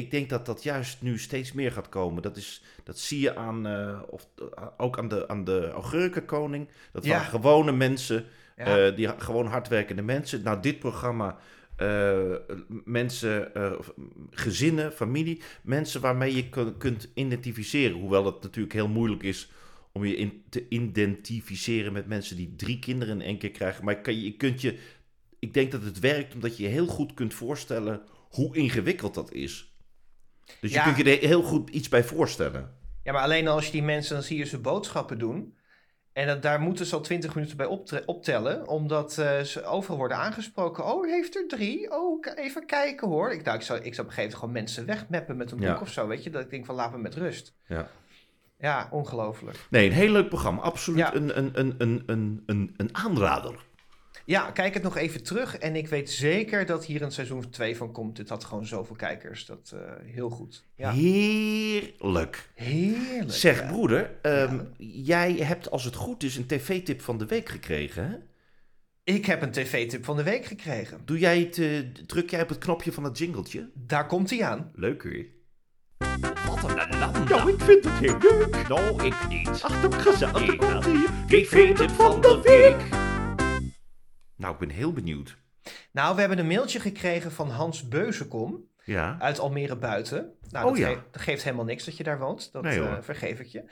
C: ik denk dat dat juist nu steeds meer gaat komen. Dat, is, dat zie je aan, eh, of, eh, ook aan de, aan de augurkenkoning. Dat
B: Ja.
C: waren gewone mensen
B: Ja.
C: eh, die gewoon hardwerkende mensen. Nou, dit programma, mensen, gezinnen, familie, mensen waarmee je kun- kunt identificeren. Hoewel het natuurlijk heel moeilijk is om je in, te identificeren met mensen die drie kinderen in één keer krijgen. Maar je, kan, je kunt je, ik denk dat het werkt omdat je je heel goed kunt voorstellen hoe ingewikkeld dat is. Dus
B: Ja.
C: je kunt je er heel goed iets bij voorstellen.
B: Ja, maar alleen als je die mensen, dan zie je ze boodschappen doen. En dat, daar moeten ze al twintig minuten bij optellen, omdat eh, ze overal worden aangesproken. Oh, heeft er drie? Oh, even kijken hoor. Ik, nou, ik, zou, ik zou op een gegeven moment gewoon mensen wegmappen met een boek
C: Ja.
B: of zo, weet je. Dat ik denk van, laat me met rust.
C: Ja.
B: Ja, ongelooflijk.
C: Nee, een heel leuk programma. Absoluut
B: Ja.
C: een, een, een, een, een, een, een aanrader.
B: Ja, kijk het nog even terug. En ik weet zeker dat hier een seizoen 2 van komt. Dit had gewoon zoveel kijkers. Dat eh, heel goed. Ja,
C: Heerlijk.
B: heerlijk.
C: Zeg,
B: ja.
C: broeder, ehm, jij hebt als het goed is een tv-tip van de week gekregen, hè?
B: Ik heb een tv-tip van de week gekregen.
C: Doe jij het, eh, druk jij op het knopje van het jingletje?
B: Daar komt hij aan.
C: Leuk hoor.
D: Wat een land.
E: Nou, ik vind het heel leuk.
D: Nou, ik niet.
E: Ach, dat gezellig. Komt ie.
D: TV-tip van de week.
C: Nou, ik ben heel benieuwd.
B: Nou, we hebben een mailtje gekregen van Hans Beuzenkom.
C: Ja?
B: uit Almere buiten. Nou,
C: Oh
B: dat,
C: ja.
B: ge- dat geeft helemaal niks dat je daar woont. Dat
C: Nee,
B: eh, vergeef ik je.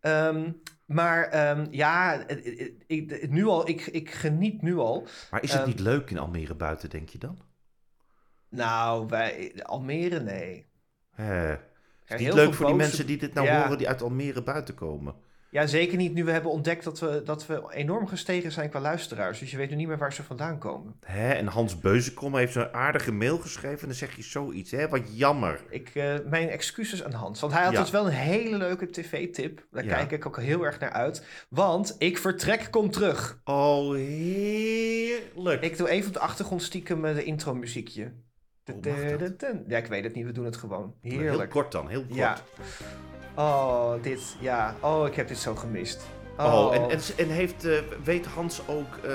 B: Ehm, maar ehm, ja, het- het- ik, nu al, ik, ik geniet nu al.
C: Maar is het
B: Ehm,
C: niet leuk in Almere buiten, denk je dan?
B: Nou, wij, Almere, nee.
C: Hè. Is
B: heel
C: niet leuk voor die mensen die dit nou
B: Ja.
C: horen, die uit Almere buiten komen?
B: Ja, zeker niet nu we hebben ontdekt dat we, dat we enorm gestegen zijn qua luisteraars. Dus je weet nu niet meer waar ze vandaan komen.
C: Hè? En Hans Beuzenkom heeft zo'n aardige mail geschreven en dan zeg je zoiets. Hè? Wat jammer.
B: Ik, eh, mijn excuses aan Hans. Want hij had
C: Ja.
B: dus wel een hele leuke tv-tip. Daar
C: Ja.
B: kijk ik ook heel erg naar uit. Want ik vertrek kom terug.
C: Oh, heerlijk.
B: Ik doe even op de achtergrond stiekem eh, de intro muziekje.
C: Oh?
B: Ja, ik weet het niet. We doen het gewoon.
C: Heel
B: Heerlijk.
C: kort dan, heel kort.
B: Ja. Oh, dit. Ja. Oh, ik heb dit zo gemist.
C: Oh, en, en, en heeft, eh, weet Hans ook eh,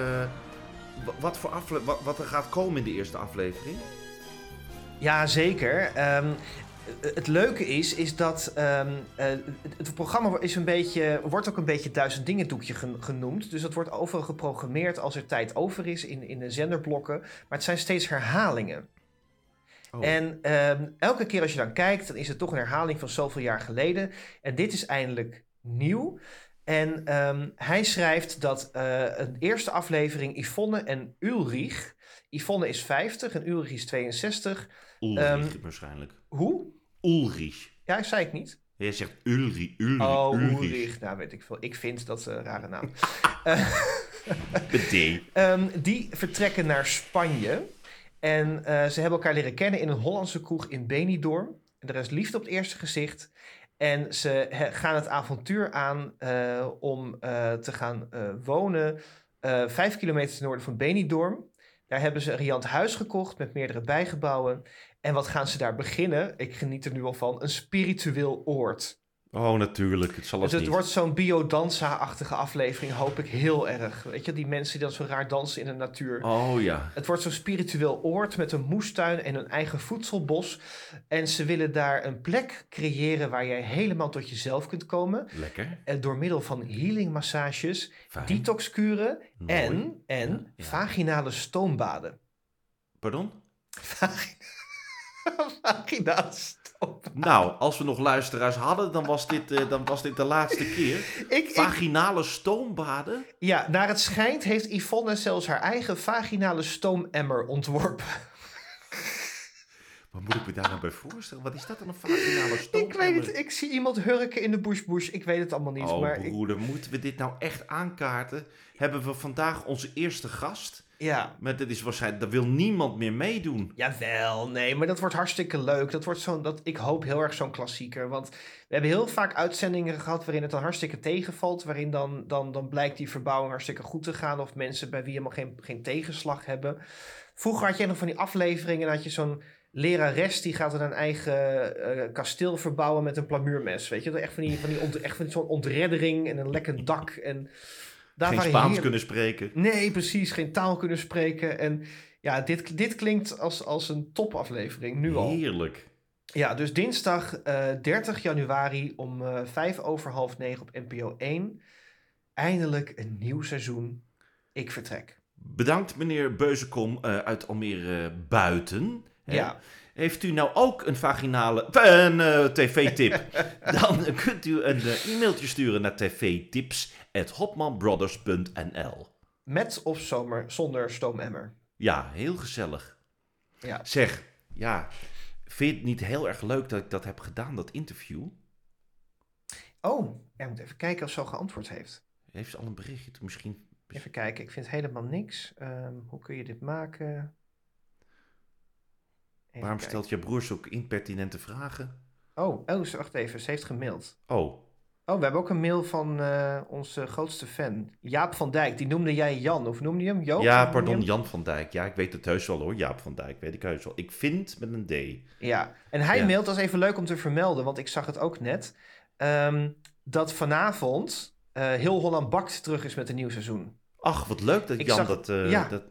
C: wa- wat, voor afle wat, wat er gaat komen in de eerste aflevering?
B: Ja, zeker. Ehm, eh, het leuke is, is dat ehm, eh, het, programma is een beetje, wordt ook een beetje duizend dingen doekje gen- genoemd. Dus dat wordt overal geprogrammeerd als er tijd over is in, in de zenderblokken. Maar het zijn steeds herhalingen.
C: Oh.
B: En ehm, elke keer als je dan kijkt, dan is het toch een herhaling van zoveel jaar geleden. En dit is eindelijk nieuw. En ehm, hij schrijft dat eh, een eerste aflevering Yvonne en Ulrich. Yvonne is 50 en Ulrich is 62.
C: Ulrich
B: ehm,
C: waarschijnlijk.
B: Hoe?
C: Ulrich.
B: Ja, zei ik niet.
C: Jij zegt Ulrich, Ulrich,
B: Oh,
C: Ulrich.
B: Ulrich. Nou, weet ik veel. Ik vind dat een rare naam. Ehm, die vertrekken naar Spanje. En eh, ze hebben elkaar leren kennen in een Hollandse kroeg in Benidorm. En er is liefde op het eerste gezicht. En ze gaan het avontuur aan eh, om eh, te gaan wonen vijf kilometer ten noorden van Benidorm. Daar hebben ze een riant huis gekocht met meerdere bijgebouwen. En wat gaan ze daar beginnen? Ik geniet er nu al van. Een spiritueel oord.
C: Oh, natuurlijk. Het zal
B: Dus
C: het niet.
B: wordt zo'n biodanza-achtige aflevering, hoop ik heel erg. Weet je, die mensen die dan zo raar dansen in de natuur.
C: Oh ja.
B: Het wordt zo'n spiritueel oord met een moestuin en een eigen voedselbos. En ze willen daar een plek creëren waar jij helemaal tot jezelf kunt komen.
C: Lekker.
B: En door middel van healingmassages,
C: Fijn.
B: detoxkuren en, en
C: Ja, ja.
B: vaginale stoombaden.
C: Pardon?
B: vaginale
C: Nou, als we nog luisteraars hadden, dan was dit, eh, dan was dit de laatste keer.
B: Ik, ik,
C: Vaginale stoombaden?
B: ja, naar het schijnt heeft Yvonne zelfs haar eigen vaginale stoomemmer ontworpen.
C: Wat moet ik me daar nou bij voorstellen? Wat is dat dan, een vaginale stoom?
B: Ik weet het, ik zie iemand hurken in de bush bush. Ik weet het allemaal niet,
C: Oh,
B: maar ik,
C: broeder, moeten we dit nou echt aankaarten? Hebben we vandaag onze eerste gast?
B: Ja.
C: Maar dat is waarschijnlijk, daar wil niemand meer meedoen.
B: Jawel, nee, maar dat wordt hartstikke leuk. Dat wordt zo'n, dat, ik hoop heel erg zo'n klassieker. Want we hebben heel vaak uitzendingen gehad waarin het dan hartstikke tegenvalt. Waarin dan, dan, dan blijkt die verbouwing hartstikke goed te gaan. Of mensen bij wie helemaal geen, geen tegenslag hebben. Vroeger had je nog van die afleveringen. Dan had je zo'n lerares die gaat dan een eigen eh, kasteel verbouwen met een plamuurmes. Weet je, echt van die, van die ont, echt van zo'n ontreddering en een lekker dak. En daar
C: Geen Spaans kunnen spreken.
B: Nee, precies. Geen taal kunnen spreken. En ja, dit, dit klinkt als, als een topaflevering, nu al.
C: Heerlijk.
B: Ja, dus dinsdag eh 30 januari om eh vijf over half negen op NPO 1. Eindelijk een nieuw seizoen. Ik vertrek.
C: Bedankt meneer Beuzenkom eh, uit Almere Buiten. Hè.
B: Ja.
C: Heeft u nou ook een vaginale, een eh, tv-tip? Dan kunt u een eh, e-mailtje sturen naar tvtips.hopmanbrothers.nl
B: Met of zomer, zonder stoomemmer.
C: Ja, heel gezellig.
B: Ja.
C: Zeg, ja, vind je het niet heel erg leuk dat ik dat heb gedaan, dat interview?
B: Oh, ik moet even kijken of ze al geantwoord heeft.
C: Heeft ze al een berichtje? Misschien...
B: Even kijken, ik vind helemaal niks. Ehm, hoe kun je dit maken? Even
C: Waarom
B: kijken.
C: stelt je broer zulke impertinente vragen?
B: Oh, oh, ze- wacht even. Ze heeft gemaild.
C: Oh,
B: Oh, we hebben ook een mail van eh, onze grootste fan. Jaap van Dijk. Die noemde jij Jan. Of noemde je hem Joop?
C: ja,
B: Hoe noemde je
C: pardon,
B: hem?
C: Jan van Dijk. Ja, ik weet het heus wel hoor. Jaap van Dijk, weet ik heus wel. Ik vind met een D.
B: Ja, en hij
C: Ja.
B: mailt, dat is even leuk om te vermelden, want ik zag het ook net. ehm, dat vanavond eh, Heel Holland Bakt terug is met een nieuw seizoen.
C: Ach, wat leuk dat
B: Ik
C: Jan
B: zag-
C: dat... eh,
B: ja.
C: dat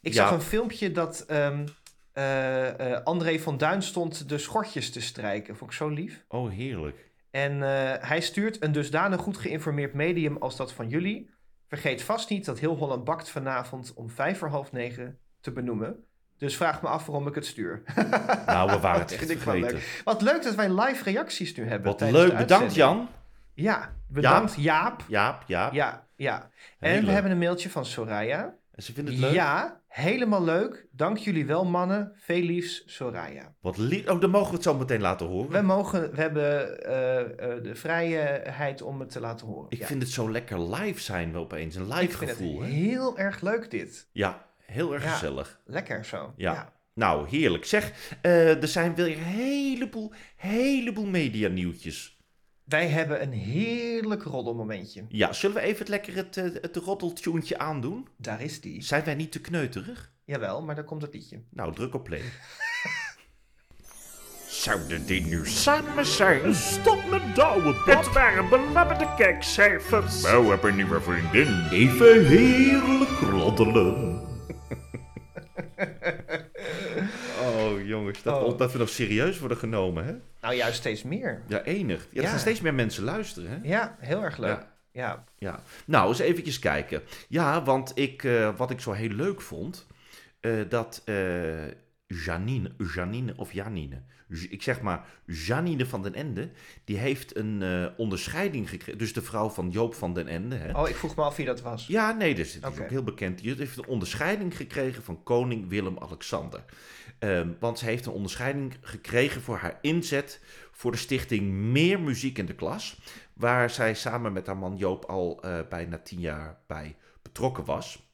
B: Ik
C: Ja.
B: zag een filmpje dat ehm, eh, eh, André van Duin stond de schortjes te strijken. Vond ik zo lief.
C: Oh, heerlijk.
B: En eh, hij stuurt een dusdanig goed geïnformeerd medium als dat van jullie. Vergeet vast niet dat Heel Holland Bakt vanavond om vijf voor half negen te benoemen. Dus vraag me af waarom ik het stuur.
C: Nou, we waren het echt vergeten.
B: leuk. Wat leuk dat wij live reacties nu hebben.
C: Wat leuk. Bedankt. Jan.
B: Ja, bedankt Jaap.
C: Jaap, Jaap.
B: Ja, ja. En we hebben een mailtje van Soraya.
C: Ze vinden het leuk?
B: Ja, helemaal leuk. Dank jullie wel, mannen. Veel liefs, Soraya.
C: Wat lief. Oh, dan mogen we het zo meteen laten horen.
B: We, mogen, we hebben eh, eh, de vrijheid om het te laten horen.
C: Ik
B: Ja.
C: vind het zo lekker live zijn we opeens. Een live
B: Ik vind
C: gevoel.
B: het
C: hè?
B: heel erg leuk dit.
C: Ja, heel erg
B: Ja.
C: gezellig.
B: Lekker zo.
C: Ja. Nou, heerlijk. Zeg, eh, er zijn weer een heleboel, heleboel medianieuwtjes.
B: Wij hebben een heerlijk roddelmomentje.
C: Ja, zullen we even het lekker het, eh, het roddeltuntje aandoen?
B: Daar is die.
C: Zijn wij niet te kneuterig?
B: Jawel, maar daar komt het liedje.
C: Nou, druk op play.
D: Zouden die nu samen zijn?
E: Stop met douwen,
D: Het waren belabberde kijkcijfers.
E: Bouw heb een nieuwe vriendin. Even heerlijk roddelen.
C: Jongens, dat,
B: Oh.
C: dat we nog serieus worden genomen, hè?
B: Nou, juist steeds meer.
C: Ja, enig. Ja, er gaan steeds meer mensen luisteren, hè?
B: Ja, heel erg leuk.
C: Ja.
B: Ja.
C: Nou eens eventjes kijken. Ja, want ik, eh, wat ik zo heel leuk vond, eh, dat eh, Janine, Janine of Janine, ik zeg maar Janine van den Ende, die heeft een onderscheiding gekregen. Dus de vrouw van Joop van den Ende. Hè?
B: Oh, ik vroeg me af wie dat was.
C: Ja, nee, dus het is ook heel bekend. Die heeft een onderscheiding gekregen van koning Willem-Alexander. Ehm, want ze heeft een onderscheiding gekregen voor haar inzet voor de stichting Meer Muziek in de Klas. Waar zij samen met haar man Joop al eh, bijna tien jaar bij betrokken was.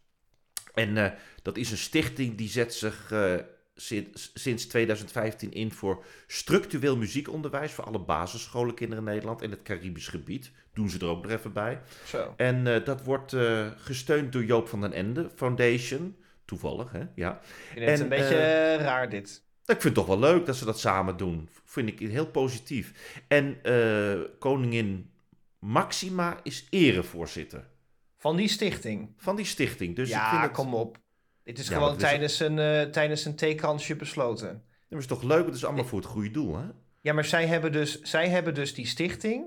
C: En eh, dat is een stichting die zet zich eh, sinds, sinds 2015 in voor structureel muziekonderwijs voor alle basisscholenkinderen in Nederland en het Caribisch gebied. Doen ze er ook nog even bij.
B: Zo.
C: En dat wordt gesteund door Joop van den Ende Foundation. Toevallig, hè? Ja.
B: Ik vind het
C: En,
B: een beetje eh, raar dit.
C: Ik vind het toch wel leuk dat ze dat samen doen. Vind ik heel positief. En eh, koningin Maxima is erevoorzitter
B: Van die stichting.
C: van die stichting. Dus ik
B: ja,
C: vind het,
B: kom op. Dit is
C: Ja,
B: gewoon
C: is-
B: tijdens, een, eh, tijdens een theekansje besloten.
C: Dat is toch leuk? Het is allemaal voor het goede doel, hè?
B: Ja, maar zij hebben dus, zij hebben dus die stichting.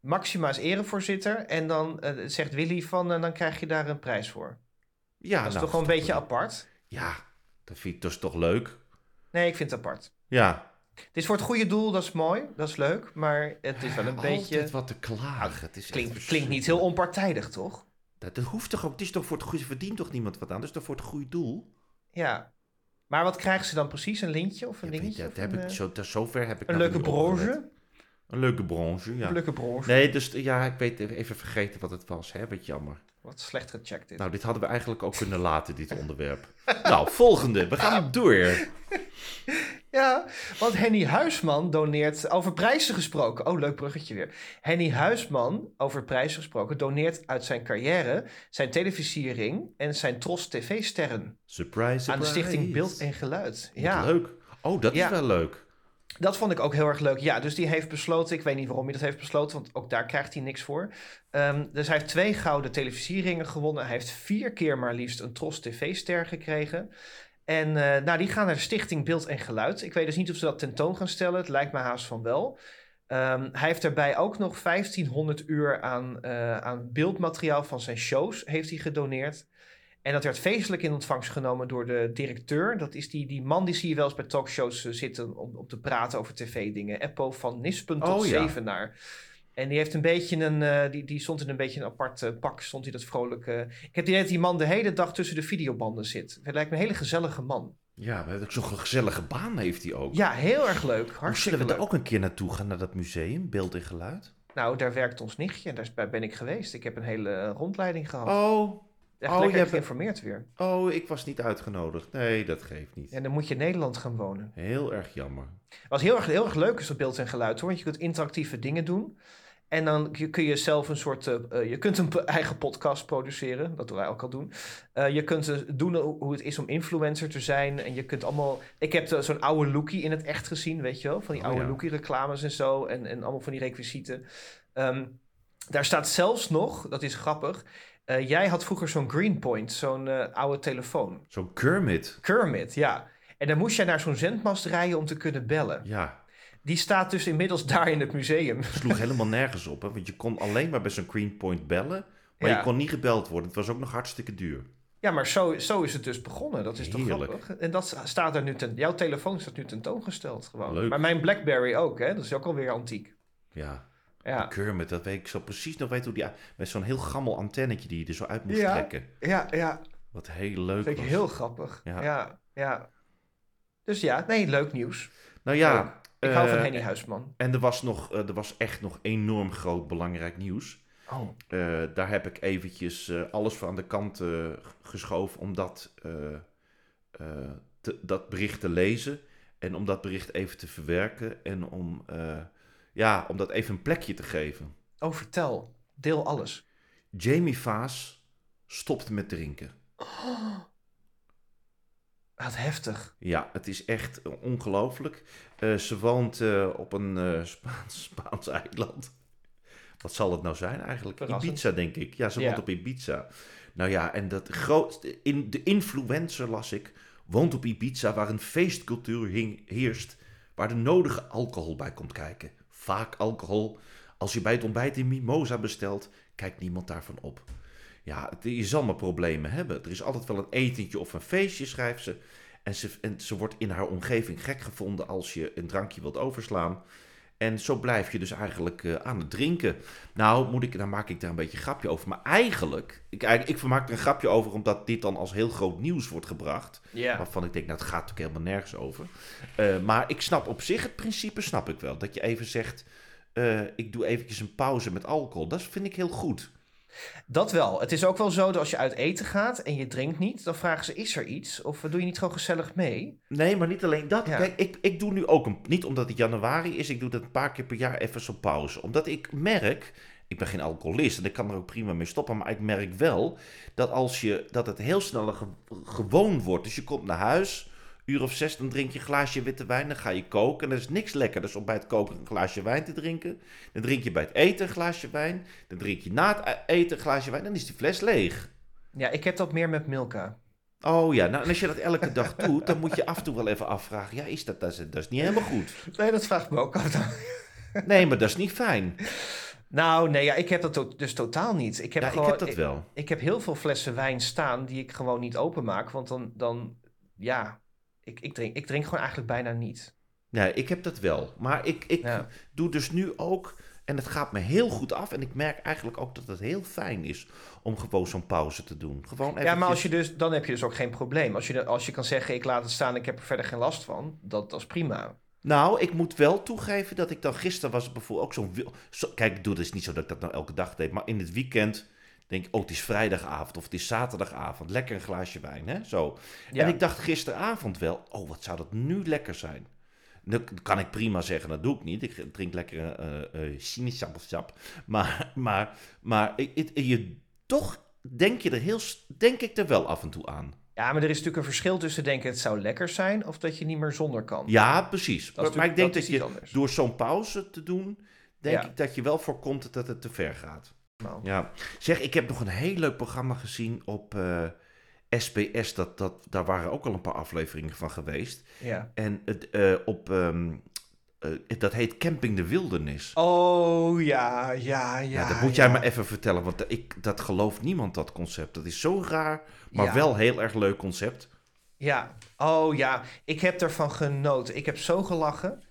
B: Maxima is erevoorzitter. En dan eh, zegt Willy van, eh, dan krijg je daar een prijs voor.
C: Ja,
B: dat is
C: nou,
B: toch gewoon een beetje apart?
C: Ja, dat vind ik dus toch leuk.
B: Nee, ik vind het apart.
C: Ja.
B: Het is voor het goede doel, dat is mooi, dat is leuk. Maar het is wel een
C: Altijd
B: beetje...
C: wat te klagen. Het is
B: Klinkt, niet heel onpartijdig, toch?
C: Dat, dat hoeft toch ook. Het is toch voor het goede... verdient toch niemand wat aan? Dat is toch voor het goede doel?
B: Ja. Maar wat krijgen ze dan precies? Een lintje of een
C: Ja,
B: dingetje?
C: dat heb
B: een,
C: ik,
B: eh,
C: zo, zover heb ik
B: een
C: nou
B: leuke bronze?
C: Een leuke bronze, ja.
B: Een leuke bronze?
C: Nee, dus ja, ik weet even vergeten wat het was. Hè? Wat jammer.
B: Wat slecht gecheckt dit.
C: Nou, dit hadden we eigenlijk ook kunnen laten, dit onderwerp. nou, volgende. We gaan door.
B: Ja, want Henny Huisman doneert, over prijzen gesproken, oh leuk bruggetje weer. Henny Huisman, over prijzen gesproken, doneert uit zijn carrière zijn televisiering en zijn Tros TV-sterren
C: Surprise, surprise.
B: aan de stichting Beeld en Geluid.
C: Wat
B: Ja,
C: leuk. Oh, dat
B: Ja.
C: is wel leuk.
B: Dat vond ik ook heel erg leuk. Ja, dus die heeft besloten, ik weet niet waarom hij dat heeft besloten, want ook daar krijgt hij niks voor. Ehm, dus hij heeft twee gouden televisieringen gewonnen. Hij heeft vier keer maar liefst een Tros TV-ster gekregen. En eh, nou, die gaan naar de Stichting Beeld en Geluid. Ik weet dus niet of ze dat tentoon gaan stellen. Het lijkt me haast van wel. Ehm, hij heeft daarbij ook nog 1500 uur aan, eh, aan beeldmateriaal van zijn shows heeft hij gedoneerd. En dat werd feestelijk in ontvangst genomen door de directeur. Dat is die, die man die zie je wel eens bij talkshows eh, zitten om, om te praten over tv-dingen. Eppo van Nispen tot
C: Oh, ja.
B: Zevenaar. En die heeft een beetje een, eh, die, die stond in een beetje een apart eh, pak, stond hij dat vrolijk. eh. Ik heb idee dat die man de hele dag tussen de videobanden zit. Het lijkt me een hele gezellige man.
C: Ja, zo'n gezellige baan heeft hij ook.
B: Ja, heel erg leuk. Hartstikke
C: zullen we daar ook een keer naartoe gaan, naar dat museum, Beeld en Geluid?
B: Nou, daar werkt ons nichtje en daar ben ik geweest. Ik heb een hele rondleiding gehad.
C: Oh,
B: Echt
C: oh, je hebt-
B: geïnformeerd weer.
C: oh, ik was niet uitgenodigd. Nee, dat geeft niet.
B: En dan moet je in Nederland gaan wonen.
C: Heel erg jammer.
B: Wat heel erg, heel erg leuk is op beeld en geluid hoor. Want je kunt interactieve dingen doen. En dan kun- je zelf een soort. eh, eh, je kunt een eigen podcast produceren. Dat doen wij ook al doen. Eh, je kunt doen hoe het is om influencer te zijn. En je kunt allemaal. Ik heb zo'n oude lookie in het echt gezien, weet je wel? Van die
C: Oh,
B: oude
C: ja.
B: lookie reclames en zo. En, en allemaal van die requisieten. Ehm, daar staat zelfs nog, dat is grappig. Eh, jij had vroeger zo'n Greenpoint, zo'n eh, oude telefoon.
C: Zo'n Kermit.
B: Kermit, ja. En dan moest jij naar zo'n zendmast rijden om te kunnen bellen.
C: Ja,
B: Die staat dus inmiddels daar in het museum.
C: sloeg helemaal nergens op. Hè? Want je kon alleen maar bij zo'n Greenpoint bellen. Maar
B: Ja.
C: je kon niet gebeld worden. Het was ook nog hartstikke duur.
B: Ja, maar zo, zo is het dus begonnen. Dat is toch grappig? En dat staat er nu ten... Jouw telefoon staat nu tentoongesteld gewoon.
C: Leuk.
B: Maar mijn Blackberry ook, hè? Dat is ook alweer antiek.
C: Ja,
B: Ja,
C: Kermit, dat weet ik zo precies nog weten hoe die... Met zo'n heel gammel antennetje die je er zo uit moest
B: Ja.
C: trekken.
B: ja, ja.
C: Wat heel leuk
B: Vind ik
C: was.
B: heel grappig.
C: Ja.
B: Ja. ja, Dus ja, nee, leuk nieuws.
C: Nou ja,
B: Ik hou van
C: eh,
B: Henny Huisman.
C: En er was, nog, eh, er was echt nog enorm groot belangrijk nieuws.
B: Oh,
C: Eh, daar heb ik eventjes alles voor aan de kant geschoven om dat, te- dat bericht te lezen. En om dat bericht even te verwerken. En om, ja, om dat even een plekje te geven.
B: oh vertel. Deel alles.
C: Jamie Vaas stopt met drinken.
B: Wat heftig.
C: Ja, het is echt ongelooflijk. Eh, ze woont eh, op een eh, Spaans, Spaans eiland. Wat zal het nou zijn eigenlijk?
B: Verrassend.
C: Ibiza, denk ik. Ja, ze
B: Ja.
C: woont op Ibiza. Nou ja, en dat grootste... In, de influencer, las ik, woont op Ibiza... waar een feestcultuur hing, heerst... waar de nodige alcohol bij komt kijken. Vaak alcohol. Als je bij het ontbijt een mimosa bestelt... kijkt niemand daarvan op. Ja, je zal maar problemen hebben. Er is altijd wel een etentje of een feestje, schrijft ze. En ze, en ze wordt in haar omgeving gek gevonden als je een drankje wilt overslaan. En zo blijf je dus eigenlijk eh, aan het drinken. Nou, moet ik, dan maak ik daar een beetje een grapje over. Maar eigenlijk, ik, eigenlijk- ik vermaak er een grapje over omdat dit dan als heel groot nieuws wordt gebracht. Waarvan ik denk, nou, het gaat natuurlijk helemaal nergens over. Eh, maar ik snap op zich het principe, snap ik wel. Dat je even zegt, eh, ik doe eventjes een pauze met alcohol. Dat vind ik heel goed.
B: Dat wel. Het is ook wel zo dat als je uit eten gaat en je drinkt niet, dan vragen ze: is er iets? Of doe je niet gewoon gezellig mee?
C: Nee, maar niet alleen dat.
B: Ja.
C: Kijk, ik, ik doe nu ook een. Niet omdat het januari is, ik doe dat een paar keer per jaar even zo'n pauze. Omdat ik merk. Ik ben geen alcoholist en ik kan er ook prima mee stoppen. Maar ik merk wel dat als je. dat het heel snel ge- gewoon wordt. Dus je komt naar huis. Uur of zes, dan drink je een glaasje witte wijn. Dan ga je koken. En er is niks lekkerder om bij het koken een glaasje wijn te drinken. Dan drink je bij het eten een glaasje wijn. Dan drink je na het eten een glaasje wijn. Dan is die fles leeg.
B: Ja, ik heb dat meer met Milka.
C: Oh ja, nou, en als je dat elke dag doet, dan moet je af en toe wel even afvragen. Ja, is dat, dat, is, dat is niet helemaal goed.
B: Nee, dat vraagt me ook af.
C: Nee, maar dat is niet fijn.
B: Nou, nee, ja, ik heb dat to- dus totaal niet. Ik heb,
C: Ja,
B: gewoon,
C: ik heb dat wel.
B: Ik, heb heel veel flessen wijn staan die ik gewoon niet openmaak. Want dan, dan ja, ik, ik, drink, ik drink gewoon eigenlijk bijna niet.
C: Nee, ik heb dat wel. Maar ik, ik
B: Ja.
C: doe dus nu ook, en het gaat me heel goed af. En ik merk eigenlijk ook dat het heel fijn is om gewoon zo'n pauze te doen. Gewoon
B: Ja, maar als je dus, dan heb je dus ook geen probleem. Als je, als je kan zeggen, ik laat het staan, ik heb er verder geen last van. Dat, dat is prima.
C: Nou, ik moet wel toegeven dat ik dan gisteren was bijvoorbeeld ook zo'n... Zo, kijk, ik doe het is niet zo dat ik dat nou elke dag deed. Maar in het weekend denk ik, oh, het is vrijdagavond of het is zaterdagavond. Lekker een glaasje wijn, hè? Zo.
B: Ja.
C: En ik dacht gisteravond wel, oh, wat zou dat nu lekker zijn. Dat kan ik prima zeggen, dat doe ik niet. Ik drink lekker eh sinaasappelsap. Maar, maar, maar ik- je, toch denk je er heel, denk ik er wel af en toe aan.
B: Ja, maar er is natuurlijk een verschil tussen denken het zou lekker zijn of dat je niet meer zonder kan.
C: Ja, precies. Maar, maar ik denk
B: dat
C: je
B: anders.
C: door zo'n pauze te doen, denk
B: Ja.
C: ik dat je wel voorkomt dat het te ver gaat.
B: Nou.
C: Ja. Zeg, ik heb nog een heel leuk programma gezien op eh, SBS. Dat, dat, daar waren ook al een paar afleveringen van geweest.
B: Ja.
C: En het, eh, op, eh, dat heet Camping de Wildernis.
B: Oh ja, ja, ja.
C: Dat moet jij maar even vertellen, want ik, dat gelooft niemand, dat concept. Dat is zo raar, maar
B: Ja.
C: wel heel erg leuk concept.
B: Ja, oh ja, ik heb ervan genoten. Ik heb zo gelachen.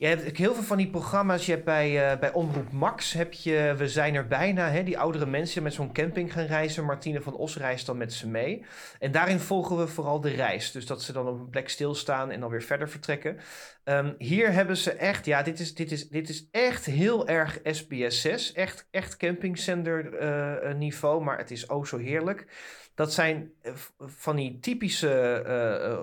B: Je hebt heel veel van die programma's. Je hebt bij, eh, bij Omroep Max heb je We zijn er bijna. Hè, die oudere mensen met zo'n camping gaan reizen. Martine van Os reist dan met ze mee. En daarin volgen we vooral de reis. Dus dat ze dan op een plek stilstaan en dan weer verder vertrekken. Ehm, hier hebben ze echt, ja, dit is, dit is, dit is echt heel erg SBS 6. Echt, echt campingzender eh, niveau, maar het is oh zo heerlijk. Dat zijn eh, van die typische eh, eh,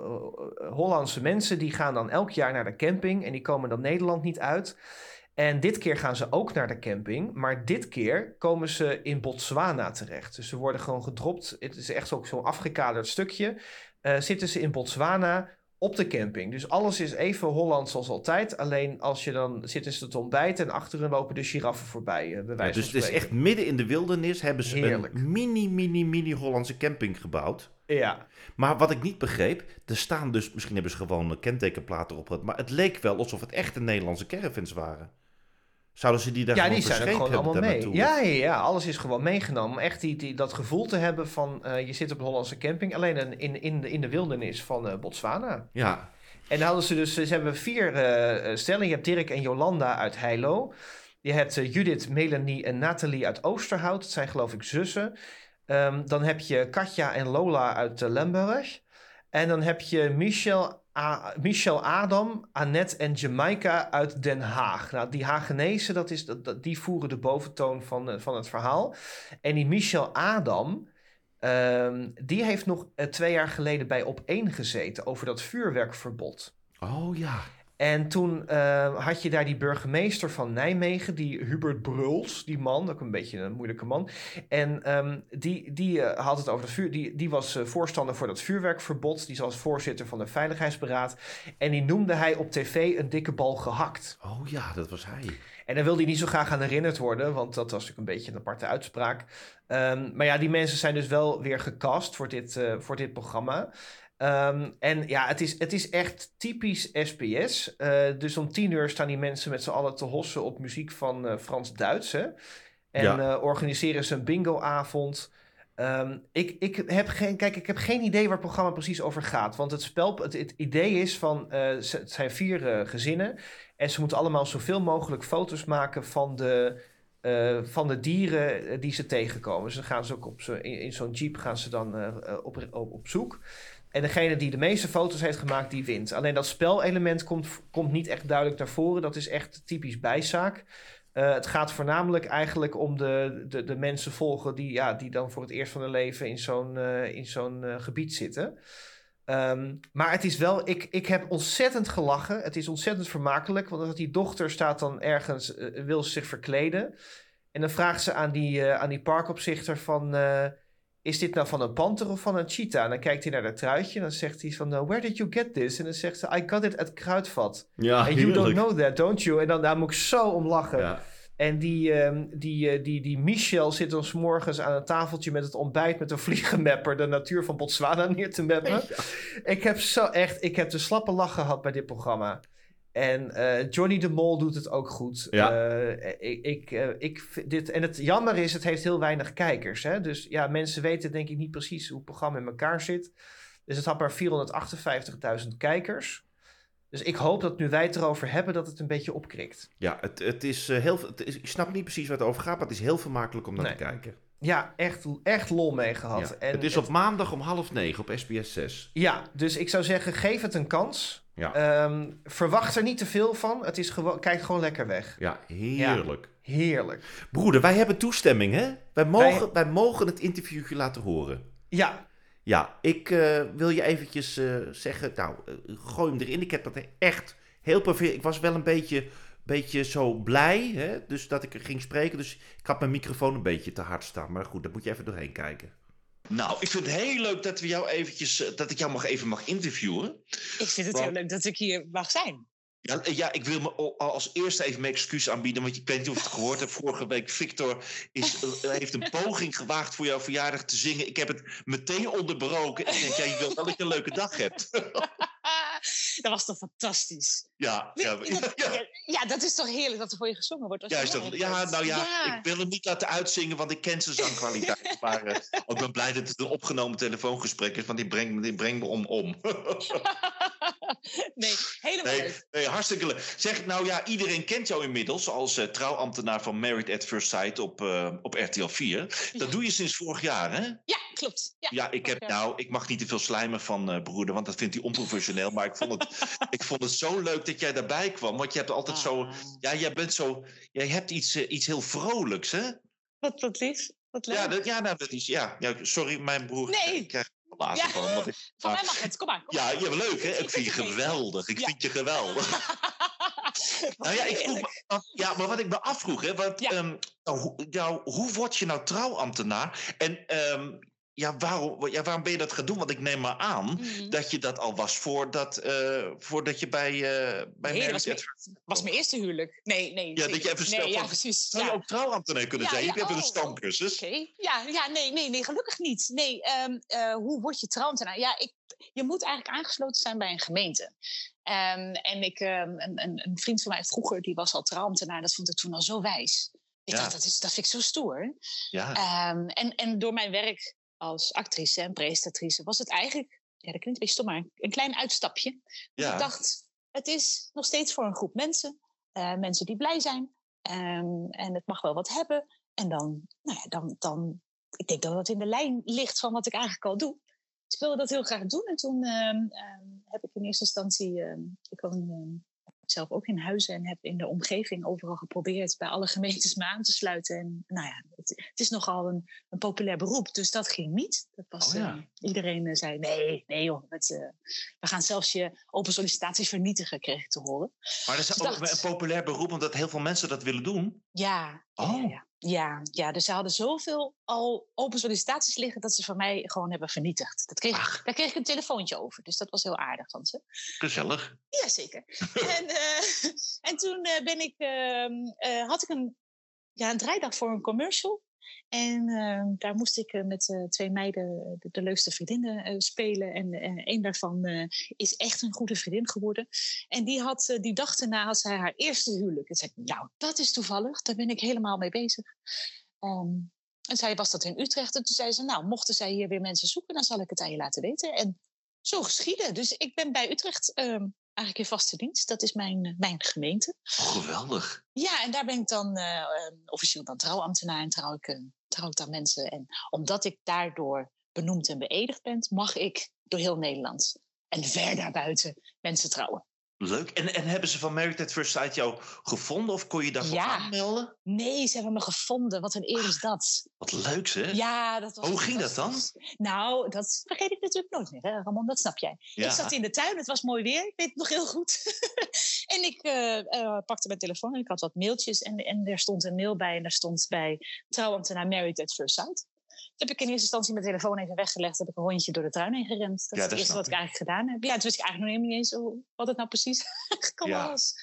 B: Hollandse mensen. Die gaan dan elk jaar naar de camping en die komen dan Nederland niet uit. En dit keer gaan ze ook naar de camping. Maar dit keer komen ze in Botswana terecht. Dus ze worden gewoon gedropt. Het is echt ook zo'n afgekaderd stukje. Zitten ze in Botswana op de camping. Dus alles is even Hollands als altijd. Alleen als je dan zitten ze te ontbijten en achter hen lopen de giraffen voorbij. eh, bij
C: Ja,
B: wijze
C: dus het is echt midden in de wildernis hebben ze
B: Heerlijk.
C: een mini, mini, mini Hollandse camping gebouwd.
B: Ja,
C: Maar wat ik niet begreep, er staan dus, misschien hebben ze gewoon een kentekenplaten op, maar het leek wel alsof het echte Nederlandse caravans waren. Zouden ze die daar
B: ja
C: gewoon
B: die zijn gewoon allemaal mee. Ja, ja, ja, alles is gewoon meegenomen. Om echt die, die, dat gevoel te hebben van eh, je zit op een Hollandse camping. Alleen een- in, in, de, in de wildernis van eh, Botswana.
C: Ja,
B: En dan hadden ze dus, ze hebben vier eh, eh, stellen. Je hebt Dirk en Jolanda uit Heilo. Je hebt Judith, Melanie en Nathalie uit Oosterhout. Dat zijn geloof ik zussen. Ehm, dan heb je Katja en Lola uit Limburg. En dan heb je Michel, Michel Adam, Annette en Jamaica uit Den Haag. Nou, die Hagenezen, dat is, dat, die voeren de boventoon van, eh, van het verhaal. En die Michel Adam, ehm, die heeft nog eh, twee jaar geleden bij Op1 gezeten over dat vuurwerkverbod.
C: Oh ja.
B: En toen eh, had je daar die burgemeester van Nijmegen, die Hubert Bruls, die man, ook een beetje een moeilijke man. En ehm, die, die eh, had het over het vuur. Die, die was eh, voorstander voor dat vuurwerkverbod. Die was voorzitter van de Veiligheidsberaad. En die noemde hij op tv een dikke bal gehakt.
C: Oh ja, dat was hij.
B: En daar wilde hij niet zo graag aan herinnerd worden, want dat was natuurlijk een beetje een aparte uitspraak. Ehm, maar ja, die mensen zijn dus wel weer gecast voor dit, voor dit programma. Ehm, en ja, het is, het is echt typisch SBS. Eh, dus om tien uur staan die mensen met z'n allen te hossen op muziek van eh, Frans-Duits. En
C: Ja.
B: eh, organiseren ze een bingoavond. Ehm, ik, ik, heb geen, kijk, ik heb geen idee waar het programma precies over gaat. Want het spel, het, het idee is van, het zijn vier gezinnen. En ze moeten allemaal zoveel mogelijk foto's maken van de, van de dieren die ze tegenkomen. Dus dan gaan ze ook op zo, in, in zo'n jeep gaan ze dan op, op, op zoek. En degene die de meeste foto's heeft gemaakt, die wint. Alleen dat spelelement komt, komt niet echt duidelijk naar voren. Dat is echt typisch bijzaak. Eh, het gaat voornamelijk eigenlijk om de, de, de mensen volgen die, ja, die dan voor het eerst van hun leven in zo'n eh, in zo'n eh, gebied zitten. Ehm, maar het is wel, ik, ik heb ontzettend gelachen. Het is ontzettend vermakelijk. Want die dochter staat dan ergens, wil ze zich verkleden. En dan vraagt ze aan die, aan die parkopzichter van... is dit nou van een panter of van een cheetah? En dan kijkt hij naar dat truitje en dan zegt hij van... "Uh, where did you get this? En dan zegt ze, I got it at Kruidvat.
C: Ja,
B: And you don't know that, don't you? En dan daar moet ik zo om lachen.
C: Ja.
B: En die, ehm, die, eh, die, die Michel zit dan 's morgens aan een tafeltje met het ontbijt met een vliegenmapper de natuur van Botswana neer te mappen. Ik heb zo echt, ik heb de slappe lach gehad bij dit programma. En eh, Johnny de Mol doet het ook goed.
C: Ja.
B: Eh, ik, ik, eh, ik, dit, en het jammer is, het heeft heel weinig kijkers. Hè? Dus ja, mensen weten denk ik niet precies hoe het programma in elkaar zit. Dus het had maar 458.000 kijkers. Dus ik hoop dat nu wij het erover hebben, dat het een beetje opkrikt.
C: Ja, het, het is heel... Het is, ik snap niet precies waar het over gaat, maar het is heel vermakelijk om naar
B: Nee.
C: te kijken.
B: Ja, echt, echt lol mee gehad.
C: Ja.
B: En
C: het is op maandag om half negen op SBS 6.
B: Ja, dus ik zou zeggen, geef het een kans.
C: Ja.
B: Ehm, verwacht er niet te veel van. Het is gewoon, kijk gewoon lekker weg.
C: Ja, heerlijk.
B: Heerlijk.
C: Broeder, wij hebben toestemming, hè? Wij mogen,
B: Wij-
C: wij mogen het interviewje laten horen.
B: Ja,
C: Ja, ik eh, wil je eventjes eh, zeggen, nou, eh, gooi hem erin. Ik heb dat echt heel perfect. Ik was wel een beetje, beetje zo blij, hè? dus dat ik er ging spreken. Dus ik had mijn microfoon een beetje te hard staan. Maar goed, daar moet je even doorheen kijken.
F: Nou, ik vind het heel leuk dat, we jou eventjes, eh, dat ik jou mag even mag interviewen.
G: Ik vind het heel leuk dat ik hier mag zijn.
F: Ja, eh, ja, ik wil me al- als eerste even mijn excuus aanbieden. Want ik weet niet of je het gehoord hebt. Vorige week, Victor is, eh, heeft een poging gewaagd voor jouw verjaardag te zingen. Ik heb het meteen onderbroken. Ik denk, ja, je wilt wel dat je een leuke dag hebt.
G: dat was toch fantastisch?
F: ja, ja,
G: Ja,
F: ja,
G: dat is toch heerlijk dat er voor je gezongen wordt.
F: Juist dat. Ja, nou ja,
G: Ja.
F: ik wil hem niet laten uitzingen, want ik ken zijn zangkwaliteit. maar eh, ik ben blij dat het een opgenomen telefoongesprek is, want die brengt, me- die brengt me om. om.
G: nee, helemaal
F: Nee, nee, hartstikke leuk. Zeg, nou ja, iedereen kent jou inmiddels als eh, trouwambtenaar van Married at First Sight op, eh, op RTL 4. Dat doe je sinds vorig jaar, hè?
G: Ja, klopt. Ja,
F: Ja, ik heb nou, ik mag niet te veel slijmen van eh, broeder, want dat vindt hij onprofessioneel. Maar ik vond, het, ik vond het zo leuk dat jij daarbij kwam. Want je hebt altijd zo,
G: Ah,
F: ja, jij bent zo, jij hebt iets, eh, iets heel vrolijks, hè?
G: Wat, wat lief. Wat leuk.
F: Ja, dat, ja, nou, dat is, ja, ja, sorry, mijn broer.
G: Nee.
F: Ik krijg er blazen
G: Ja.
F: van. want ik-
G: Van mij mag het. Kom maar. Kom
F: ja, ja, leuk, hè? Ik vind je geweldig. Ik
G: Ja.
F: vind je geweldig. Nou ja, ik vroeg me ja, maar wat ik me afvroeg, hè, wat,
G: Ja.
F: ehm, nou, hoe, nou, hoe word je nou trouwambtenaar? En ehm, ja, waarom, ja, waarom ben je dat gaan doen? Want ik neem maar aan
G: Mhm.
F: dat je dat al was voordat, eh, voordat je bij, eh bij
G: Nee, dat was was mijn eerste huwelijk. Nee, nee.
F: Ja, dat je even snel
G: Nee, ja, precies.
F: Zou je ook trouwambtenaar kunnen
G: Ja,
F: zijn? Je hebt even een
G: oh, oh,
F: stamcursus.
G: Oké, ja, ja nee, nee, nee, gelukkig niet. Nee, ehm, eh, hoe word je trouwambtenaar? Ja, ik, je moet eigenlijk aangesloten zijn bij een gemeente. Ehm, en ik, ehm, een, een, een vriend van mij vroeger, die was al trouwambtenaar. Dat vond ik toen al zo wijs. Ik
F: Ja.
G: dacht, dat, is, dat vind ik zo stoer.
F: Ja.
G: Ehm, en, en door mijn werk als actrice en presentatrice was het eigenlijk, ja, dat klinkt een beetje stom, maar een klein uitstapje.
F: ja.
G: Ik dacht, het is nog steeds voor een groep mensen. eh, mensen die blij zijn. ehm, en het mag wel wat hebben. En dan, nou ja, dan, dan ik denk dat dat in de lijn ligt van wat ik eigenlijk al doe. Dus ik wilde dat heel graag doen. En toen ehm, ehm, heb ik in eerste instantie, ik woon zelf ook in huizen en heb in de omgeving overal geprobeerd bij alle gemeentes me aan te sluiten. En nou ja, het, het is nogal een, een populair beroep, dus dat ging niet. Dat was,
H: Oh ja.
G: ehm, iedereen eh, zei, nee, nee joh, het, eh, we gaan zelfs je open sollicitaties vernietigen, kreeg ik te horen.
C: Maar dat is
G: Dus
C: ook
G: dacht-
C: een populair beroep, omdat heel veel mensen dat willen doen.
G: Ja,
C: Oh.
G: ja, ja. Ja, ja, dus ze hadden zoveel al open sollicitaties liggen dat ze van mij gewoon hebben vernietigd. Dat kreeg, daar kreeg ik een telefoontje over, dus dat was heel aardig van ze.
C: Gezellig.
G: Jazeker. en, eh, en toen eh, ben ik, ehm, eh, had ik een, ja, een draaidag voor een commercial. En ehm, daar moest ik eh, met eh, twee meiden de, de leukste vriendinnen eh, spelen. En eh, een daarvan eh, is echt een goede vriendin geworden. En die, had, eh, die dag daarna had zij haar eerste huwelijk. En zei nou, dat is toevallig. Daar ben ik helemaal mee bezig. Ehm, en zij was dat in Utrecht. En toen zei ze, nou, mochten zij hier weer mensen zoeken, dan zal ik het aan je laten weten. En zo geschieden. Dus ik ben bij Utrecht ehm, eigenlijk in vaste dienst. Dat is mijn, eh, mijn gemeente.
C: Oh, geweldig.
G: Ja, en daar ben ik dan eh, ehm, officieel dan trouwambtenaar en trouw ik, eh, trouw ik dan mensen. En omdat ik daardoor benoemd en beëdigd ben, mag ik door heel Nederland en ver daarbuiten mensen trouwen.
C: Leuk. En, en hebben ze van Married at First Sight jou gevonden of kon je daarvoor
G: Ja.
C: aanmelden?
G: Nee, ze hebben me gevonden. Wat een eer is dat.
C: Wat leuk, hè?
G: Ja, dat was
C: Hoe ging dat dan?
G: Nou, dat vergeet ik natuurlijk nooit meer, hè, Ramon, dat snap jij.
C: Ja.
G: Ik zat in de tuin, het was mooi weer, ik weet het nog heel goed. en ik eh, eh, pakte mijn telefoon en ik had wat mailtjes. En, en er stond een mail bij en daar stond bij trouwambtenaar Married at First Sight. Toen heb ik in eerste instantie mijn telefoon even weggelegd. Heb ik een rondje door de tuin heen gerend. Dat
C: Ja,
G: is het eerste wat ik eigenlijk gedaan heb. Ja, toen wist ik eigenlijk nog helemaal niet eens wat het nou precies gekomen
C: Ja.
G: was.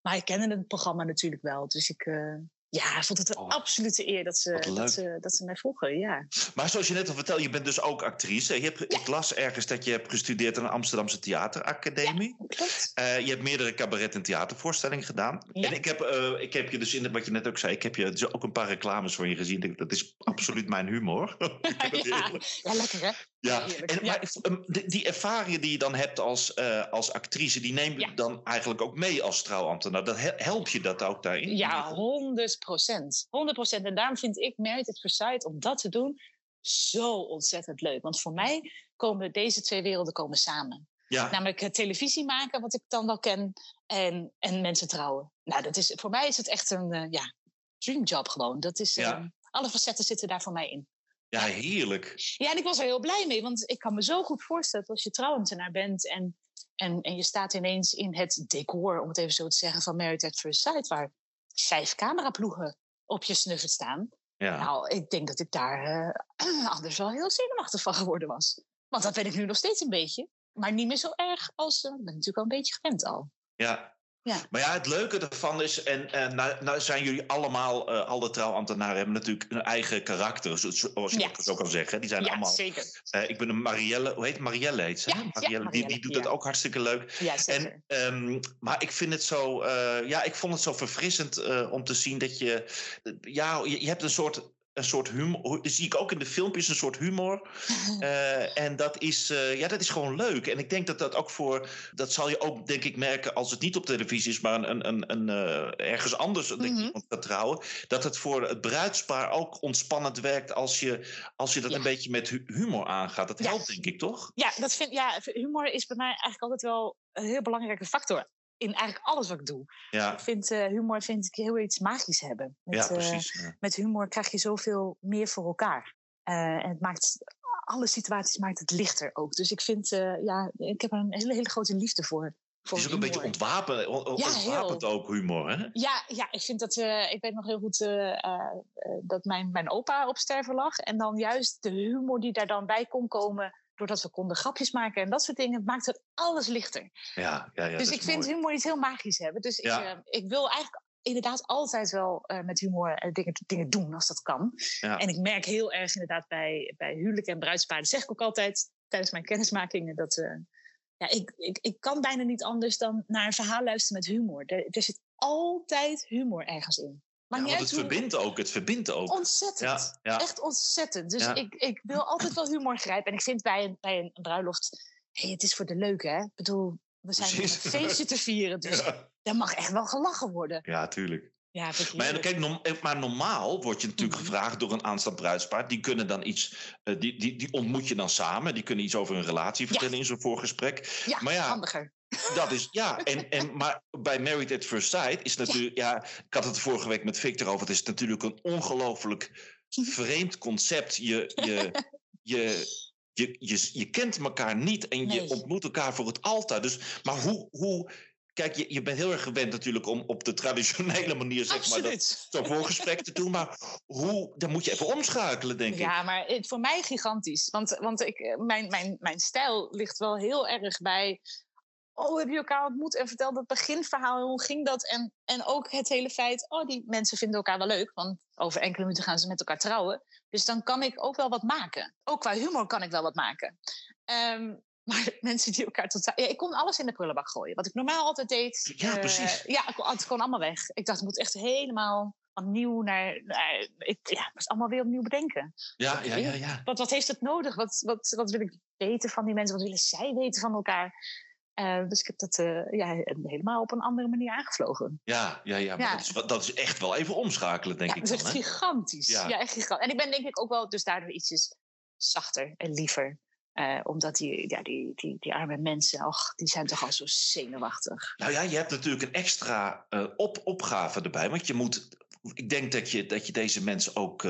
G: Maar ik kende het programma natuurlijk wel. Dus ik eh, ja, ik vond het een
C: Oh,
G: absolute eer dat ze, dat, ze, dat ze mij vroegen. Ja.
C: Maar zoals je net al vertelde, je bent dus ook actrice. Je hebt, Ik las ergens dat je hebt gestudeerd aan de Amsterdamse Theateracademie.
G: Klopt.
C: Eh, je hebt meerdere cabaret- en theatervoorstellingen gedaan.
G: Ja.
C: En ik heb, eh, ik heb je dus in, wat je net ook zei, ik heb je dus ook een paar reclames van je gezien. Ik- Dat is absoluut mijn humor.
G: Ja. ja, lekker hè?
C: Ja, en, maar ehm, die, ervaringen die je dan hebt als, eh, als actrice, die neem je
G: Ja.
C: dan eigenlijk ook mee als trouwambtenaar. Dat he- help je dat ook daarin?
G: Ja, 100 procent. 100 procent. En daarom vind ik Merit at First Sight om dat te doen zo ontzettend leuk. Want voor mij komen deze twee werelden komen samen.
C: Ja,
G: Namelijk het televisie maken, wat ik dan wel ken, en, en mensen trouwen. Nou, dat is, voor mij is het echt een eh, ja, dreamjob gewoon. Dat is,
C: Ja.
G: eh, alle facetten zitten daar voor mij in.
C: ja, heerlijk.
G: Ja, en ik was er heel blij mee, want ik kan me zo goed voorstellen dat als je trouwambtenaar bent en, en, en je staat ineens in het decor, om het even zo te zeggen, van Married at First Sight, waar vijf cameraploegen op je snuffert staan.
C: Ja.
G: Nou, ik denk dat ik daar eh, anders wel heel zenuwachtig van geworden was. Want dat ben ik nu nog steeds een beetje. Maar niet meer zo erg als... ik ben natuurlijk al een beetje gewend al.
C: Ja.
G: Ja.
C: Maar ja, het leuke ervan is, en, en nou, nou zijn jullie allemaal, eh, alle trouwambtenaren hebben natuurlijk een eigen karakter, zo- zoals je
G: Ja.
C: dat zo kan zeggen. Die zijn
G: ja,
C: allemaal,
G: zeker.
C: eh, ik ben een Marielle, hoe heet Marielle heet ze?
G: Ja,
C: Marielle, die, die doet dat ook hartstikke leuk.
G: Ja, zeker.
C: En, ehm, maar ik vind het zo, eh, ja, ik vond het zo verfrissend om te zien dat je, ja, je, je hebt een soort, een soort humor, zie ik ook in de filmpjes, een soort humor. Eh, en dat is, eh, ja, dat is gewoon leuk. En ik denk dat dat ook voor, dat zal je ook denk ik merken als het niet op televisie is, maar een, een, een, eh, ergens anders dat iemand gaat trouwen, dat het voor het bruidspaar ook ontspannend werkt als je, als je dat
G: Ja.
C: een beetje met hu- humor aangaat. Dat
G: Ja.
C: helpt denk ik toch?
G: Ja, dat vind, ja, humor is bij mij eigenlijk altijd wel een heel belangrijke factor. In eigenlijk alles wat ik doe.
C: Ja,
G: Ik vind eh, humor vind ik heel iets magisch hebben. Met,
C: ja
G: eh,
C: precies. Ja.
G: met humor krijg je zoveel meer voor elkaar. Eh, en het maakt, alle situaties maakt het lichter ook. Dus ik vind, ja, ik heb er een hele, hele grote liefde voor.
C: Het is ook een beetje ontwapen,
G: Ja,
C: ontwapend ook humor, hè?
G: Ja, ja, ik vind dat. eh, ik weet nog heel goed dat mijn, mijn opa op sterven lag. En dan juist de humor die daar dan bij kon komen. Doordat we konden grapjes maken en dat soort dingen, maakt het alles lichter.
C: Ja, ja, ja.
G: dus ik vind
C: mooi.
G: humor iets heel magisch hebben. Dus
C: Ja.
G: ik, eh, ik wil eigenlijk inderdaad altijd wel eh, met humor eh, dingen, dingen doen als dat kan.
C: Ja.
G: En ik merk heel erg inderdaad bij, bij huwelijk en bruidspaarden, zeg ik ook altijd tijdens mijn kennismakingen, dat ja, ik, ik, ik kan bijna niet anders dan naar een verhaal luisteren met humor. Er, er zit altijd humor ergens in. Maar
C: Ja, het
G: hoe-
C: verbindt ook, het verbindt ook.
G: Ontzettend.
C: Ja, ja.
G: Echt ontzettend. Dus ik, ik wil altijd wel humor grijpen. En ik vind bij een, bij een bruiloft, hey, het is voor de leuke, hè? Ik bedoel, we zijn een feestje te vieren, dus daar mag echt wel gelachen worden.
C: ja, tuurlijk.
G: Ja,
C: Maar, kijk, eh, maar normaal word je natuurlijk
G: Mhm.
C: gevraagd door een aanstaand bruidspaar. Die kunnen dan iets, eh, die, die, die ontmoet je dan samen. Die kunnen iets over hun relatie vertellen in zo'n voorgesprek.
G: ja,
C: maar ja,
G: handiger.
C: Dat is, ja, en, en, maar bij Married at First Sight is natuurlijk, ja. ik had het vorige week met Victor over, het is natuurlijk een ongelooflijk vreemd concept. Je, je, je, je, je, je kent elkaar niet en je
G: Nee.
C: ontmoet elkaar voor het altaar. Dus, maar hoe, hoe kijk, je, je bent heel erg gewend natuurlijk om op de traditionele manier, zeg maar, dat, zo'n voorgesprek te doen. Maar hoe, dan moet je even omschakelen, denk ik.
G: Ja, maar het, voor mij gigantisch. Want, want ik, eh, mijn, mijn, mijn stijl ligt wel heel erg bij. Oh, heb je elkaar ontmoet en vertel dat beginverhaal. Hoe ging dat? En, en ook het hele feit. Oh, die mensen vinden elkaar wel leuk. Want over enkele minuten gaan ze met elkaar trouwen. Dus dan kan ik ook wel wat maken. Ook qua humor kan ik wel wat maken. Ehm, maar mensen die elkaar totaal. Ja, ik kon alles in de prullenbak gooien. Wat ik normaal altijd deed.
C: Ja,
G: eh,
C: precies.
G: Ja, ik kon, het kon allemaal weg. Ik dacht, het moet echt helemaal opnieuw naar. naar ik, ja, het allemaal weer opnieuw bedenken.
C: Ja, ja, ja, ja.
G: Wat, wat heeft het nodig? Wat, wat, wat wil ik weten van die mensen? Wat willen zij weten van elkaar? Eh, dus ik heb dat eh, ja, helemaal op een andere manier aangevlogen.
C: Ja, ja, ja, maar
G: Ja.
C: Dat, is, dat is echt wel even omschakelen, denk
G: ja,
C: ik
G: dat is echt
C: Hè?
G: gigantisch.
C: Ja.
G: Ja. echt gigantisch. En ik ben denk ik ook wel dus daardoor ietsjes zachter en liever. Eh, omdat die, ja, die, die, die arme mensen, och, die zijn toch al zo zenuwachtig.
C: Nou ja, je hebt natuurlijk een extra op, opgave erbij. Want je moet. Ik denk dat je, dat je deze mensen ook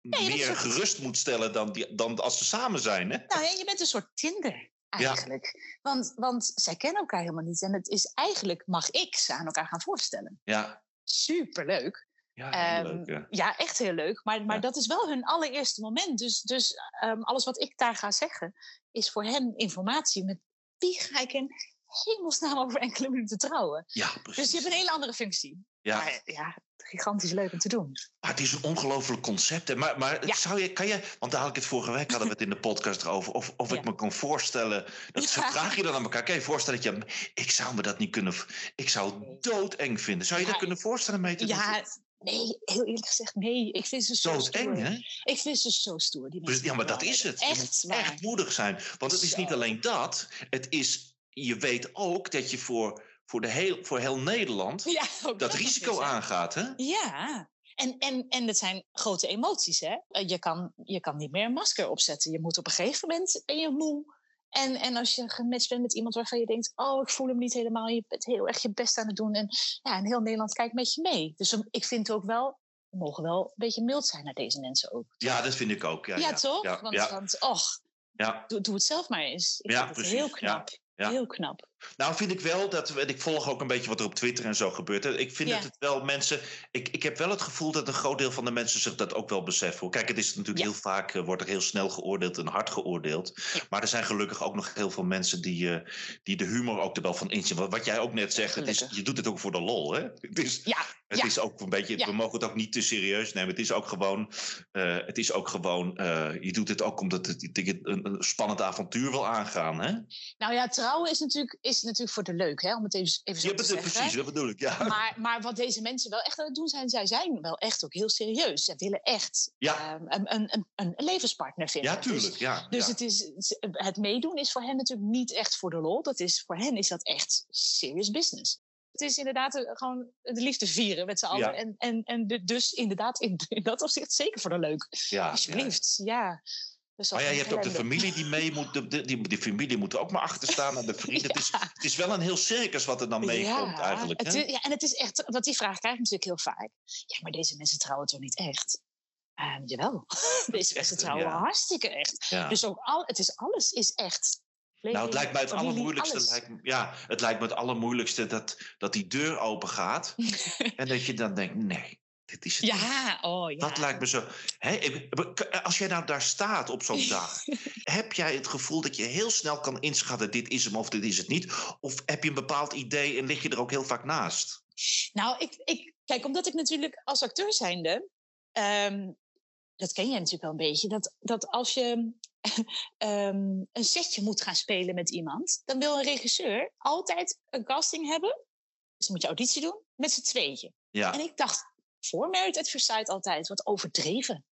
C: meer gerust moet stellen dan, die, dan als ze samen zijn. Hè?
G: Nou ja, je bent een soort Tinder eigenlijk. Want, want zij kennen elkaar helemaal niet. En het is eigenlijk, mag ik ze aan elkaar gaan voorstellen.
C: Ja,
G: Superleuk.
C: ja heel
G: Ehm,
C: leuk. Ja.
G: Ja, echt heel leuk. Maar, maar
C: Ja.
G: dat is wel hun allereerste moment. Dus, dus ehm, alles wat ik daar ga zeggen, is voor hen informatie. Met wie ga ik in hemelsnaam over enkele minuten trouwen?
C: ja,
G: Dus
C: precies.
G: je hebt een hele andere functie.
C: ja.
G: Maar ja, gigantisch leuk om te doen.
C: Maar het is een ongelooflijk concept. Hè? Maar, maar
G: Ja.
C: zou je, kan je, want daar had ik het vorige week hadden we het in de podcast erover, of, of ik me kan voorstellen, dat
G: Ja.
C: vraag je dan aan elkaar, kan je voorstellen dat je, ik zou me dat niet kunnen, ik zou het doodeng vinden. Zou je dat kunnen voorstellen, mee te
G: Ja,
C: doen?
G: nee, heel eerlijk gezegd, nee. Ik vind ze zo stoer.
C: hè?
G: Ik vind ze zo stoer. Die
C: Dus,
G: mensen
C: ja, maar dat is het.
G: Echt
C: echt moedig zijn. Want het is niet alleen dat. Het is, je weet ook dat je voor, voor, de heel, voor heel Nederland
G: Ja,
C: dat risico aangaat. Hè?
G: Ja, en, en, en dat zijn grote emoties. Hè? Eh, Je, kan, je kan niet meer een masker opzetten. Je moet op een gegeven moment ben je moe. En, en als je gematcht bent met iemand waarvan je denkt... oh, ik voel hem niet helemaal. Je bent heel erg je best aan het doen. En, ja, en heel Nederland kijkt met je mee. Dus ik vind ook wel... we mogen wel een beetje mild zijn naar deze mensen ook.
C: Ja, dat vind ik ook. Ja,
G: Ja,
C: ja,
G: toch?
C: Ja,
G: want, och,
C: ja.
G: doe, doe het zelf maar eens. Ik
C: Ja,
G: vind het
C: precies.
G: heel
C: Ja,
G: knap. Heel knap.
C: Nou, vind ik wel dat. we- Ik volg ook een beetje wat er op Twitter en zo gebeurt. Ik vind dat het wel mensen. Ik, ik heb wel het gevoel dat een groot deel van de mensen zich dat ook wel beseffen. Kijk, het is natuurlijk heel vaak. eh, wordt er heel snel geoordeeld en hard geoordeeld. Maar er zijn gelukkig ook nog heel veel mensen die, eh, die de humor ook er wel van inzien. Wat, wat jij ook net zegt, het is, je doet het ook voor de lol. Hè? Het is,
G: Ja,
C: Het
G: ja.
C: is ook een beetje, we mogen het ook niet te serieus nemen. Het is ook gewoon, eh, het is ook gewoon je doet het ook omdat het, je een, een spannend avontuur wil aangaan. Hè?
G: Nou ja, trouwen is natuurlijk, is natuurlijk voor de leuk, hè, om het even, even zo
C: Ja,
G: te zeggen.
C: precies, dat bedoel ik. Ja,
G: Maar, maar wat deze mensen wel echt aan het doen zijn, zij zijn wel echt ook heel serieus. Zij willen echt
C: Ja.
G: ehm, een, een, een, een levenspartner vinden.
C: ja tuurlijk.
G: Dus,
C: Ja,
G: dus
C: ja.
G: Het, is, het meedoen is voor hen natuurlijk niet echt voor de lol. Dat is, voor hen is dat echt serious business. Het is inderdaad eh, gewoon de liefde vieren met z'n allen.
C: Ja.
G: En, en, en dus inderdaad in, in dat opzicht zeker voor de leuk.
C: ja, ja.
G: Alsjeblieft, ja. Dus
C: Maar ja, je hebt ook de familie die mee moet. De, de- die, die familie moet er ook maar achter staan. En de vrienden. Het, is,
G: Ja.
C: het is wel een heel circus wat er dan meekomt eigenlijk.
G: Het
C: Hè?
G: ja, en het is echt, want die vraag krijg ik natuurlijk heel vaak. Ja, maar deze mensen trouwen toch niet echt? Ehm, jawel, deze mensen trouwen
C: ja.
G: hartstikke echt.
C: Ja.
G: Dus ook al, het is alles is echt.
C: Nou, het lijkt mij het
G: Familie,
C: allermoeilijkste. Lijkt, me- ja, het lijkt me het allermoeilijkste dat, dat die deur open gaat. en dat je dan denkt: nee, dit is het.
G: Ja, oh ja.
C: Dat lijkt me zo. Als jij nou daar staat op zo'n dag, heb jij het gevoel dat je heel snel kan inschatten: dit is hem of dit is het niet? Of heb je een bepaald idee en lig je er ook heel vaak naast?
G: Nou, ik, ik, kijk, omdat ik natuurlijk als acteur zijnde, ehm, dat ken jij natuurlijk wel een beetje, dat, dat als je ehm, een setje moet gaan spelen met iemand, dan wil een regisseur altijd een casting hebben. Dus dan moet je auditie doen met z'n tweeën.
C: Ja,
G: En ik dacht voor First Sight altijd wat overdreven.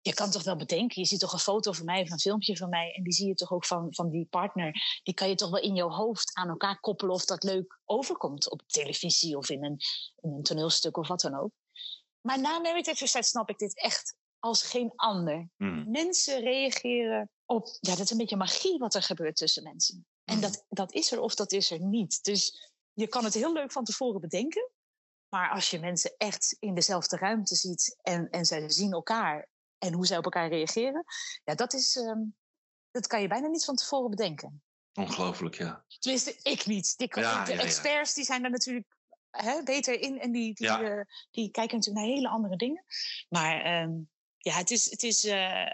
G: je kan toch wel bedenken, je ziet toch een foto van mij of een filmpje van mij en die zie je toch ook van, van die partner. Die kan je toch wel in je hoofd aan elkaar koppelen of dat leuk overkomt op televisie of in een, in een toneelstuk of wat dan ook. Maar na First Sight snap ik dit echt als geen ander.
C: Hmm.
G: Mensen reageren op, ja, dat is een beetje magie wat er gebeurt tussen mensen. En dat, dat is er of dat is er niet. Dus je kan het heel leuk van tevoren bedenken. Maar als je mensen echt in dezelfde ruimte ziet en, en zij zien elkaar en hoe zij op elkaar reageren, ja, dat, is, ehm, dat kan je bijna niet van tevoren bedenken.
C: Ongelooflijk, ja.
G: Tenminste, ik niet. Die, kan-
C: Ja,
G: de
C: ja, ja.
G: experts die zijn daar natuurlijk hè, beter in en die, die, eh, die kijken natuurlijk naar hele andere dingen. Maar ehm, ja, het is. Het is eh,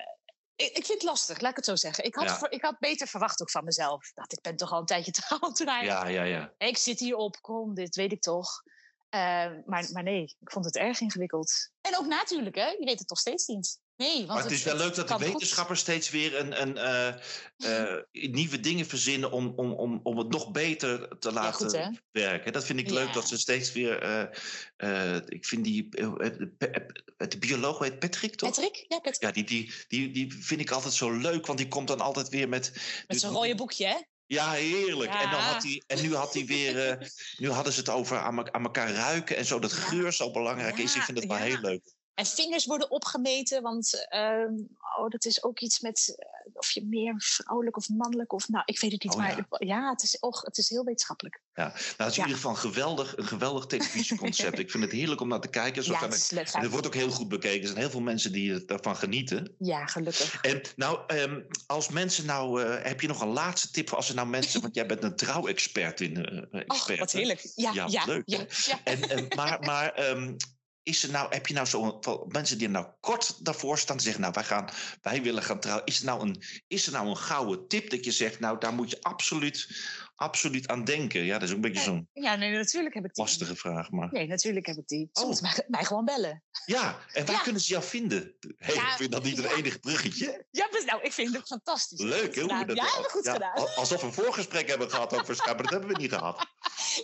G: ik, ik vind het lastig, laat ik het zo zeggen. Ik had,
C: Ja.
G: ik had beter verwacht ook van mezelf. Ik dacht, ik ben toch al een tijdje trouw toen hij.
C: Ja, ja, ja.
G: Ik zit hierop, kom, dit weet ik toch. Eh, maar, maar nee, ik vond het erg ingewikkeld. En ook natuurlijk, hè? Je weet het toch steeds niet. Nee, want
C: Maar het is wel leuk dat de
G: goed.
C: wetenschappers steeds weer een, een, eh, eh, nieuwe dingen verzinnen om, om, om, om het nog beter te laten
G: goed,
C: werken. Dat vind ik leuk dat ze steeds weer. eh, eh, ik vind die. de, bioloog heet Patrick, toch?
G: Patrick? Ja, Patrick.
C: Ja, die, die, die, die vind ik altijd zo leuk, want die komt dan altijd weer met.
G: Met zo'n rode boekje, hè?
C: Ja, heerlijk. En, dan had hij, en nu, had hij weer, eh, nu hadden ze het over aan, me- aan elkaar ruiken en zo. Dat geur zo belangrijk is. Ik vind het wel heel leuk.
G: En vingers worden opgemeten, want ehm, oh, dat is ook iets met eh, of je meer vrouwelijk of mannelijk of nou, ik weet het niet.
C: Oh,
G: maar ja, het, is, och, het is heel wetenschappelijk.
C: Ja, nou, het is
G: Ja.
C: in ieder geval een geweldig, een geweldig televisieconcept. ik vind het heerlijk om naar te kijken. Zo
G: Ja, het is leuk.
C: en het wordt ook heel goed bekeken. Er zijn heel veel mensen die er- daarvan genieten.
G: Ja, gelukkig.
C: En nou, ehm, als mensen nou, eh, heb je nog een laatste tip voor als er nou mensen, want jij bent een trouwexpert in. eh
G: Och,
C: expert,
G: wat
C: hè?
G: heerlijk. Ja,
C: Ja,
G: ja,
C: leuk,
G: ja.
C: En, en, maar maar ehm, is er nou, heb je nou zo mensen die er nou kort daarvoor staan zeggen, nou wij, gaan, wij willen gaan trouwen. Is er, nou een, is er nou een gouden tip dat je zegt, nou daar moet je absoluut, absoluut aan denken? Ja, dat is ook een beetje zo'n
G: Ja, nee, natuurlijk heb ik die.
C: lastige vraag. Maar...
G: Nee, natuurlijk heb ik die.
C: Oh.
G: moeten mij, mij gewoon bellen.
C: Ja, en waar
G: Ja.
C: kunnen ze jou vinden? Hey,
G: Ja,
C: ik vind dat niet een
G: ja.
C: enig bruggetje.
G: Ja, nou, ik vind het fantastisch.
C: Leuk, hè? we
G: gedaan.
C: dat-
G: Ja, hebben we goed gedaan.
C: al- Alsof we een voorgesprek hebben gehad over Skype, maar dat hebben we niet gehad.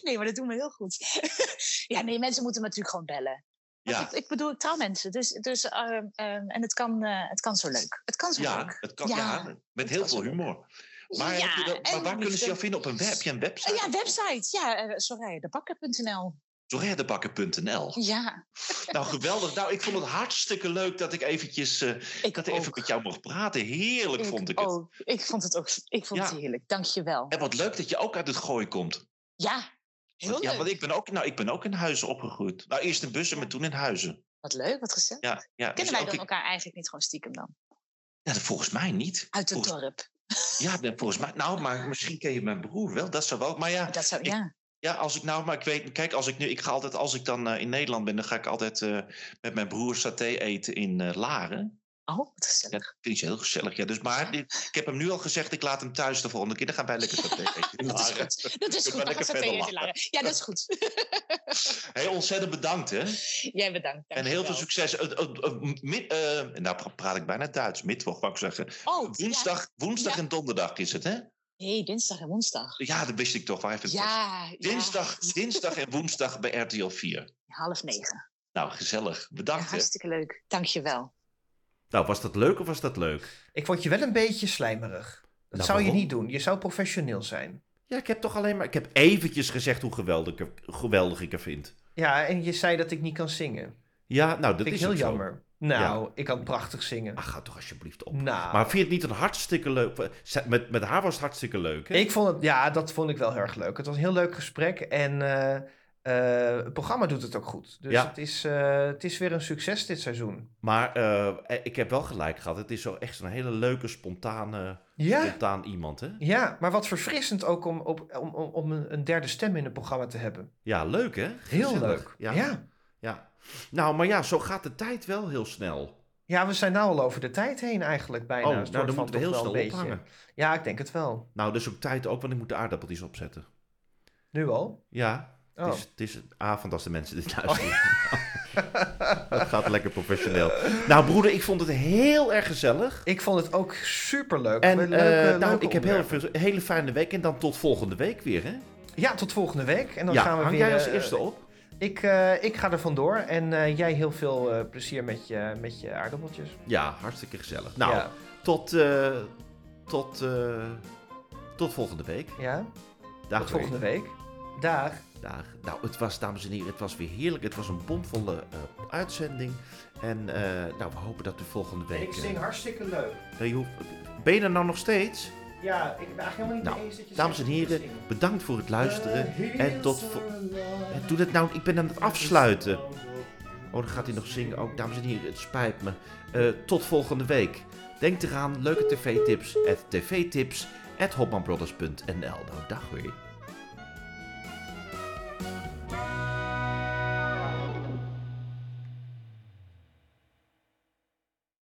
G: Nee, maar dat doen we heel goed. ja, nee, mensen moeten me natuurlijk gewoon bellen.
C: Ja,
G: ik, ik bedoel, ik trouw mensen. Dus, dus, ehm, ehm, en het kan, eh, het kan zo leuk. Het kan zo
C: ja,
G: leuk.
C: het kan,
G: Ja.
C: ja, met heel veel humor. Maar,
G: ja,
C: dat, maar waar kunnen ze jou vinden? Op een web? Heb je een website?
G: Eh, Ja, website. Ja, soraydebakker.nl.
C: Zorgeerdebakker.nl.
G: Ja,
C: Nou, geweldig. Nou, ik vond het hartstikke leuk dat ik eventjes eh,
G: ik
C: dat ik even met jou mocht praten. Heerlijk vond ik het.
G: ook. Ik vond het ook ik vond
C: Ja.
G: het heerlijk. Dank je wel.
C: En wat leuk dat je ook uit het gooi komt.
G: Ja, heel
C: Want, ja, want ik ben, ook, nou, ik ben ook in Huizen opgegroeid. Nou, eerst in Bussen, maar toen in Huizen.
G: Wat leuk, wat gezellig.
C: Ja, ja. dus
G: Kennen wij
C: ook-
G: dan elkaar eigenlijk niet gewoon stiekem dan?
C: ja, volgens mij niet.
G: Uit het
C: Volgens-
G: dorp.
C: Ja, volgens mij. Nou, maar misschien ken je mijn broer wel. Dat zou wel. Maar ja,
G: Dat zou,
C: ik-
G: ja.
C: ja, als ik nou, maar ik weet, kijk, als ik nu, ik ga altijd, als ik dan eh, in Nederland ben, dan ga ik altijd eh, met mijn broer saté eten in eh, Laren.
G: Oh, wat
C: Ja,
G: gezellig.
C: dat vind ik heel gezellig. Ja, dus maar ik heb hem nu al gezegd, ik laat hem thuis de volgende keer. Dan gaan wij lekker saté eten
G: Dat is goed. Dat is goed. Dan gaan eten. Ja, dat is goed.
C: Heel ontzettend bedankt, hè?
G: Jij bedankt.
C: En heel veel succes. Eh, nou pra- praat ik bijna Duits. Mittwoch, wou ik zeggen.
G: Oh,
C: Woensdag, woensdag
G: Ja.
C: en donderdag is het, hè?
G: Ja. Nee, dinsdag en woensdag.
C: Ja, dat wist ik toch. Waar het
G: Ja, ja.
C: Dinsdag, dinsdag en woensdag bij RTL 4.
G: Half negen.
C: Nou, gezellig.
G: Ja,
C: Bedankt, hè?
G: hartstikke leuk. Dank je wel.
I: Nou, was dat leuk of was dat leuk?
B: Ik vond je wel een beetje slijmerig. Dat
I: Nou,
B: zou je niet doen. Je zou professioneel zijn.
I: Ja, ik heb toch alleen maar... Ik heb eventjes gezegd hoe geweldig, ik- geweldig ik er vind.
B: Ja, en je zei dat ik niet kan zingen.
I: Ja, nou, dat
B: Dat vind
I: is
B: ik heel
I: zo.
B: jammer. Nou, ik kan prachtig zingen.
I: Ach, ga toch alsjeblieft op.
B: Nou,
I: Maar vind je het niet een hartstikke leuk... Met, met haar was het hartstikke leuk, hè?
B: ik vond het, ja, dat vond ik wel heel erg leuk. Het was een heel leuk gesprek en eh, eh, het programma doet het ook goed. Dus
I: Ja.
B: het, is, eh, het is weer een succes dit seizoen.
I: Maar eh, ik heb wel gelijk gehad. Het is zo echt zo'n hele leuke, spontane,
B: Ja,
I: spontaan iemand, hè?
B: ja maar wat verfrissend ook om, op, om, om, om een, een derde stem in het programma te hebben.
I: Ja, leuk, hè?
B: Heel leuk.
I: Ja.
B: Ja.
I: ja. Nou, maar ja, zo gaat de tijd wel heel snel.
B: Ja, we zijn nou al over de tijd heen eigenlijk bijna.
I: oh,
B: Een
I: nou, dan moeten we heel snel
B: een
I: ophangen.
B: Ja, ik denk het wel.
I: Nou, dus ook tijd ook, want ik moet de aardappeltjes opzetten.
B: Nu al?
I: Ja,
B: Oh.
I: het, is, het is avond als de mensen dit luisteren. dat gaat lekker professioneel. Nou, broeder, ik vond het heel erg gezellig.
B: Ik vond het ook superleuk.
I: En
B: Leuke-
I: eh, nou, ik heb heel veel, hele fijne week en dan tot volgende week weer, hè?
B: Ja, tot volgende week. En dan
I: ja,
B: gaan we
I: hang
B: weer...
I: jij als
B: eh,
I: eerste op?
B: Ik, eh, ik ga er vandoor en jij heel veel plezier met je, met je aardappeltjes.
C: Ja, hartstikke gezellig. Nou,
B: ja.
C: tot, tot, tot volgende week.
B: ja?
C: Dag
B: Tot volgende week. Dag.
C: Dag. Nou, het was, dames en heren, het was weer heerlijk. Het was een bomvolle eh, uitzending. En eh, nou, we hopen dat u volgende week...
B: Ik zing hartstikke leuk.
C: eh, je hoeft- ben je er nou nog steeds?
B: Ja, ik ben eigenlijk helemaal niet
C: Nou,
B: eens dat je
C: Dames en
B: dat
C: heren, bedankt voor het luisteren. En tot... En doe het nou, ik ben aan het afsluiten. Oh, dan gaat hij nog zingen. Ook, dames en heren, het spijt me. Tot volgende week. Denk eraan, leuke tv-tips at tvtips at hopmanbrothers.nl. Nou, dag weer. Bye.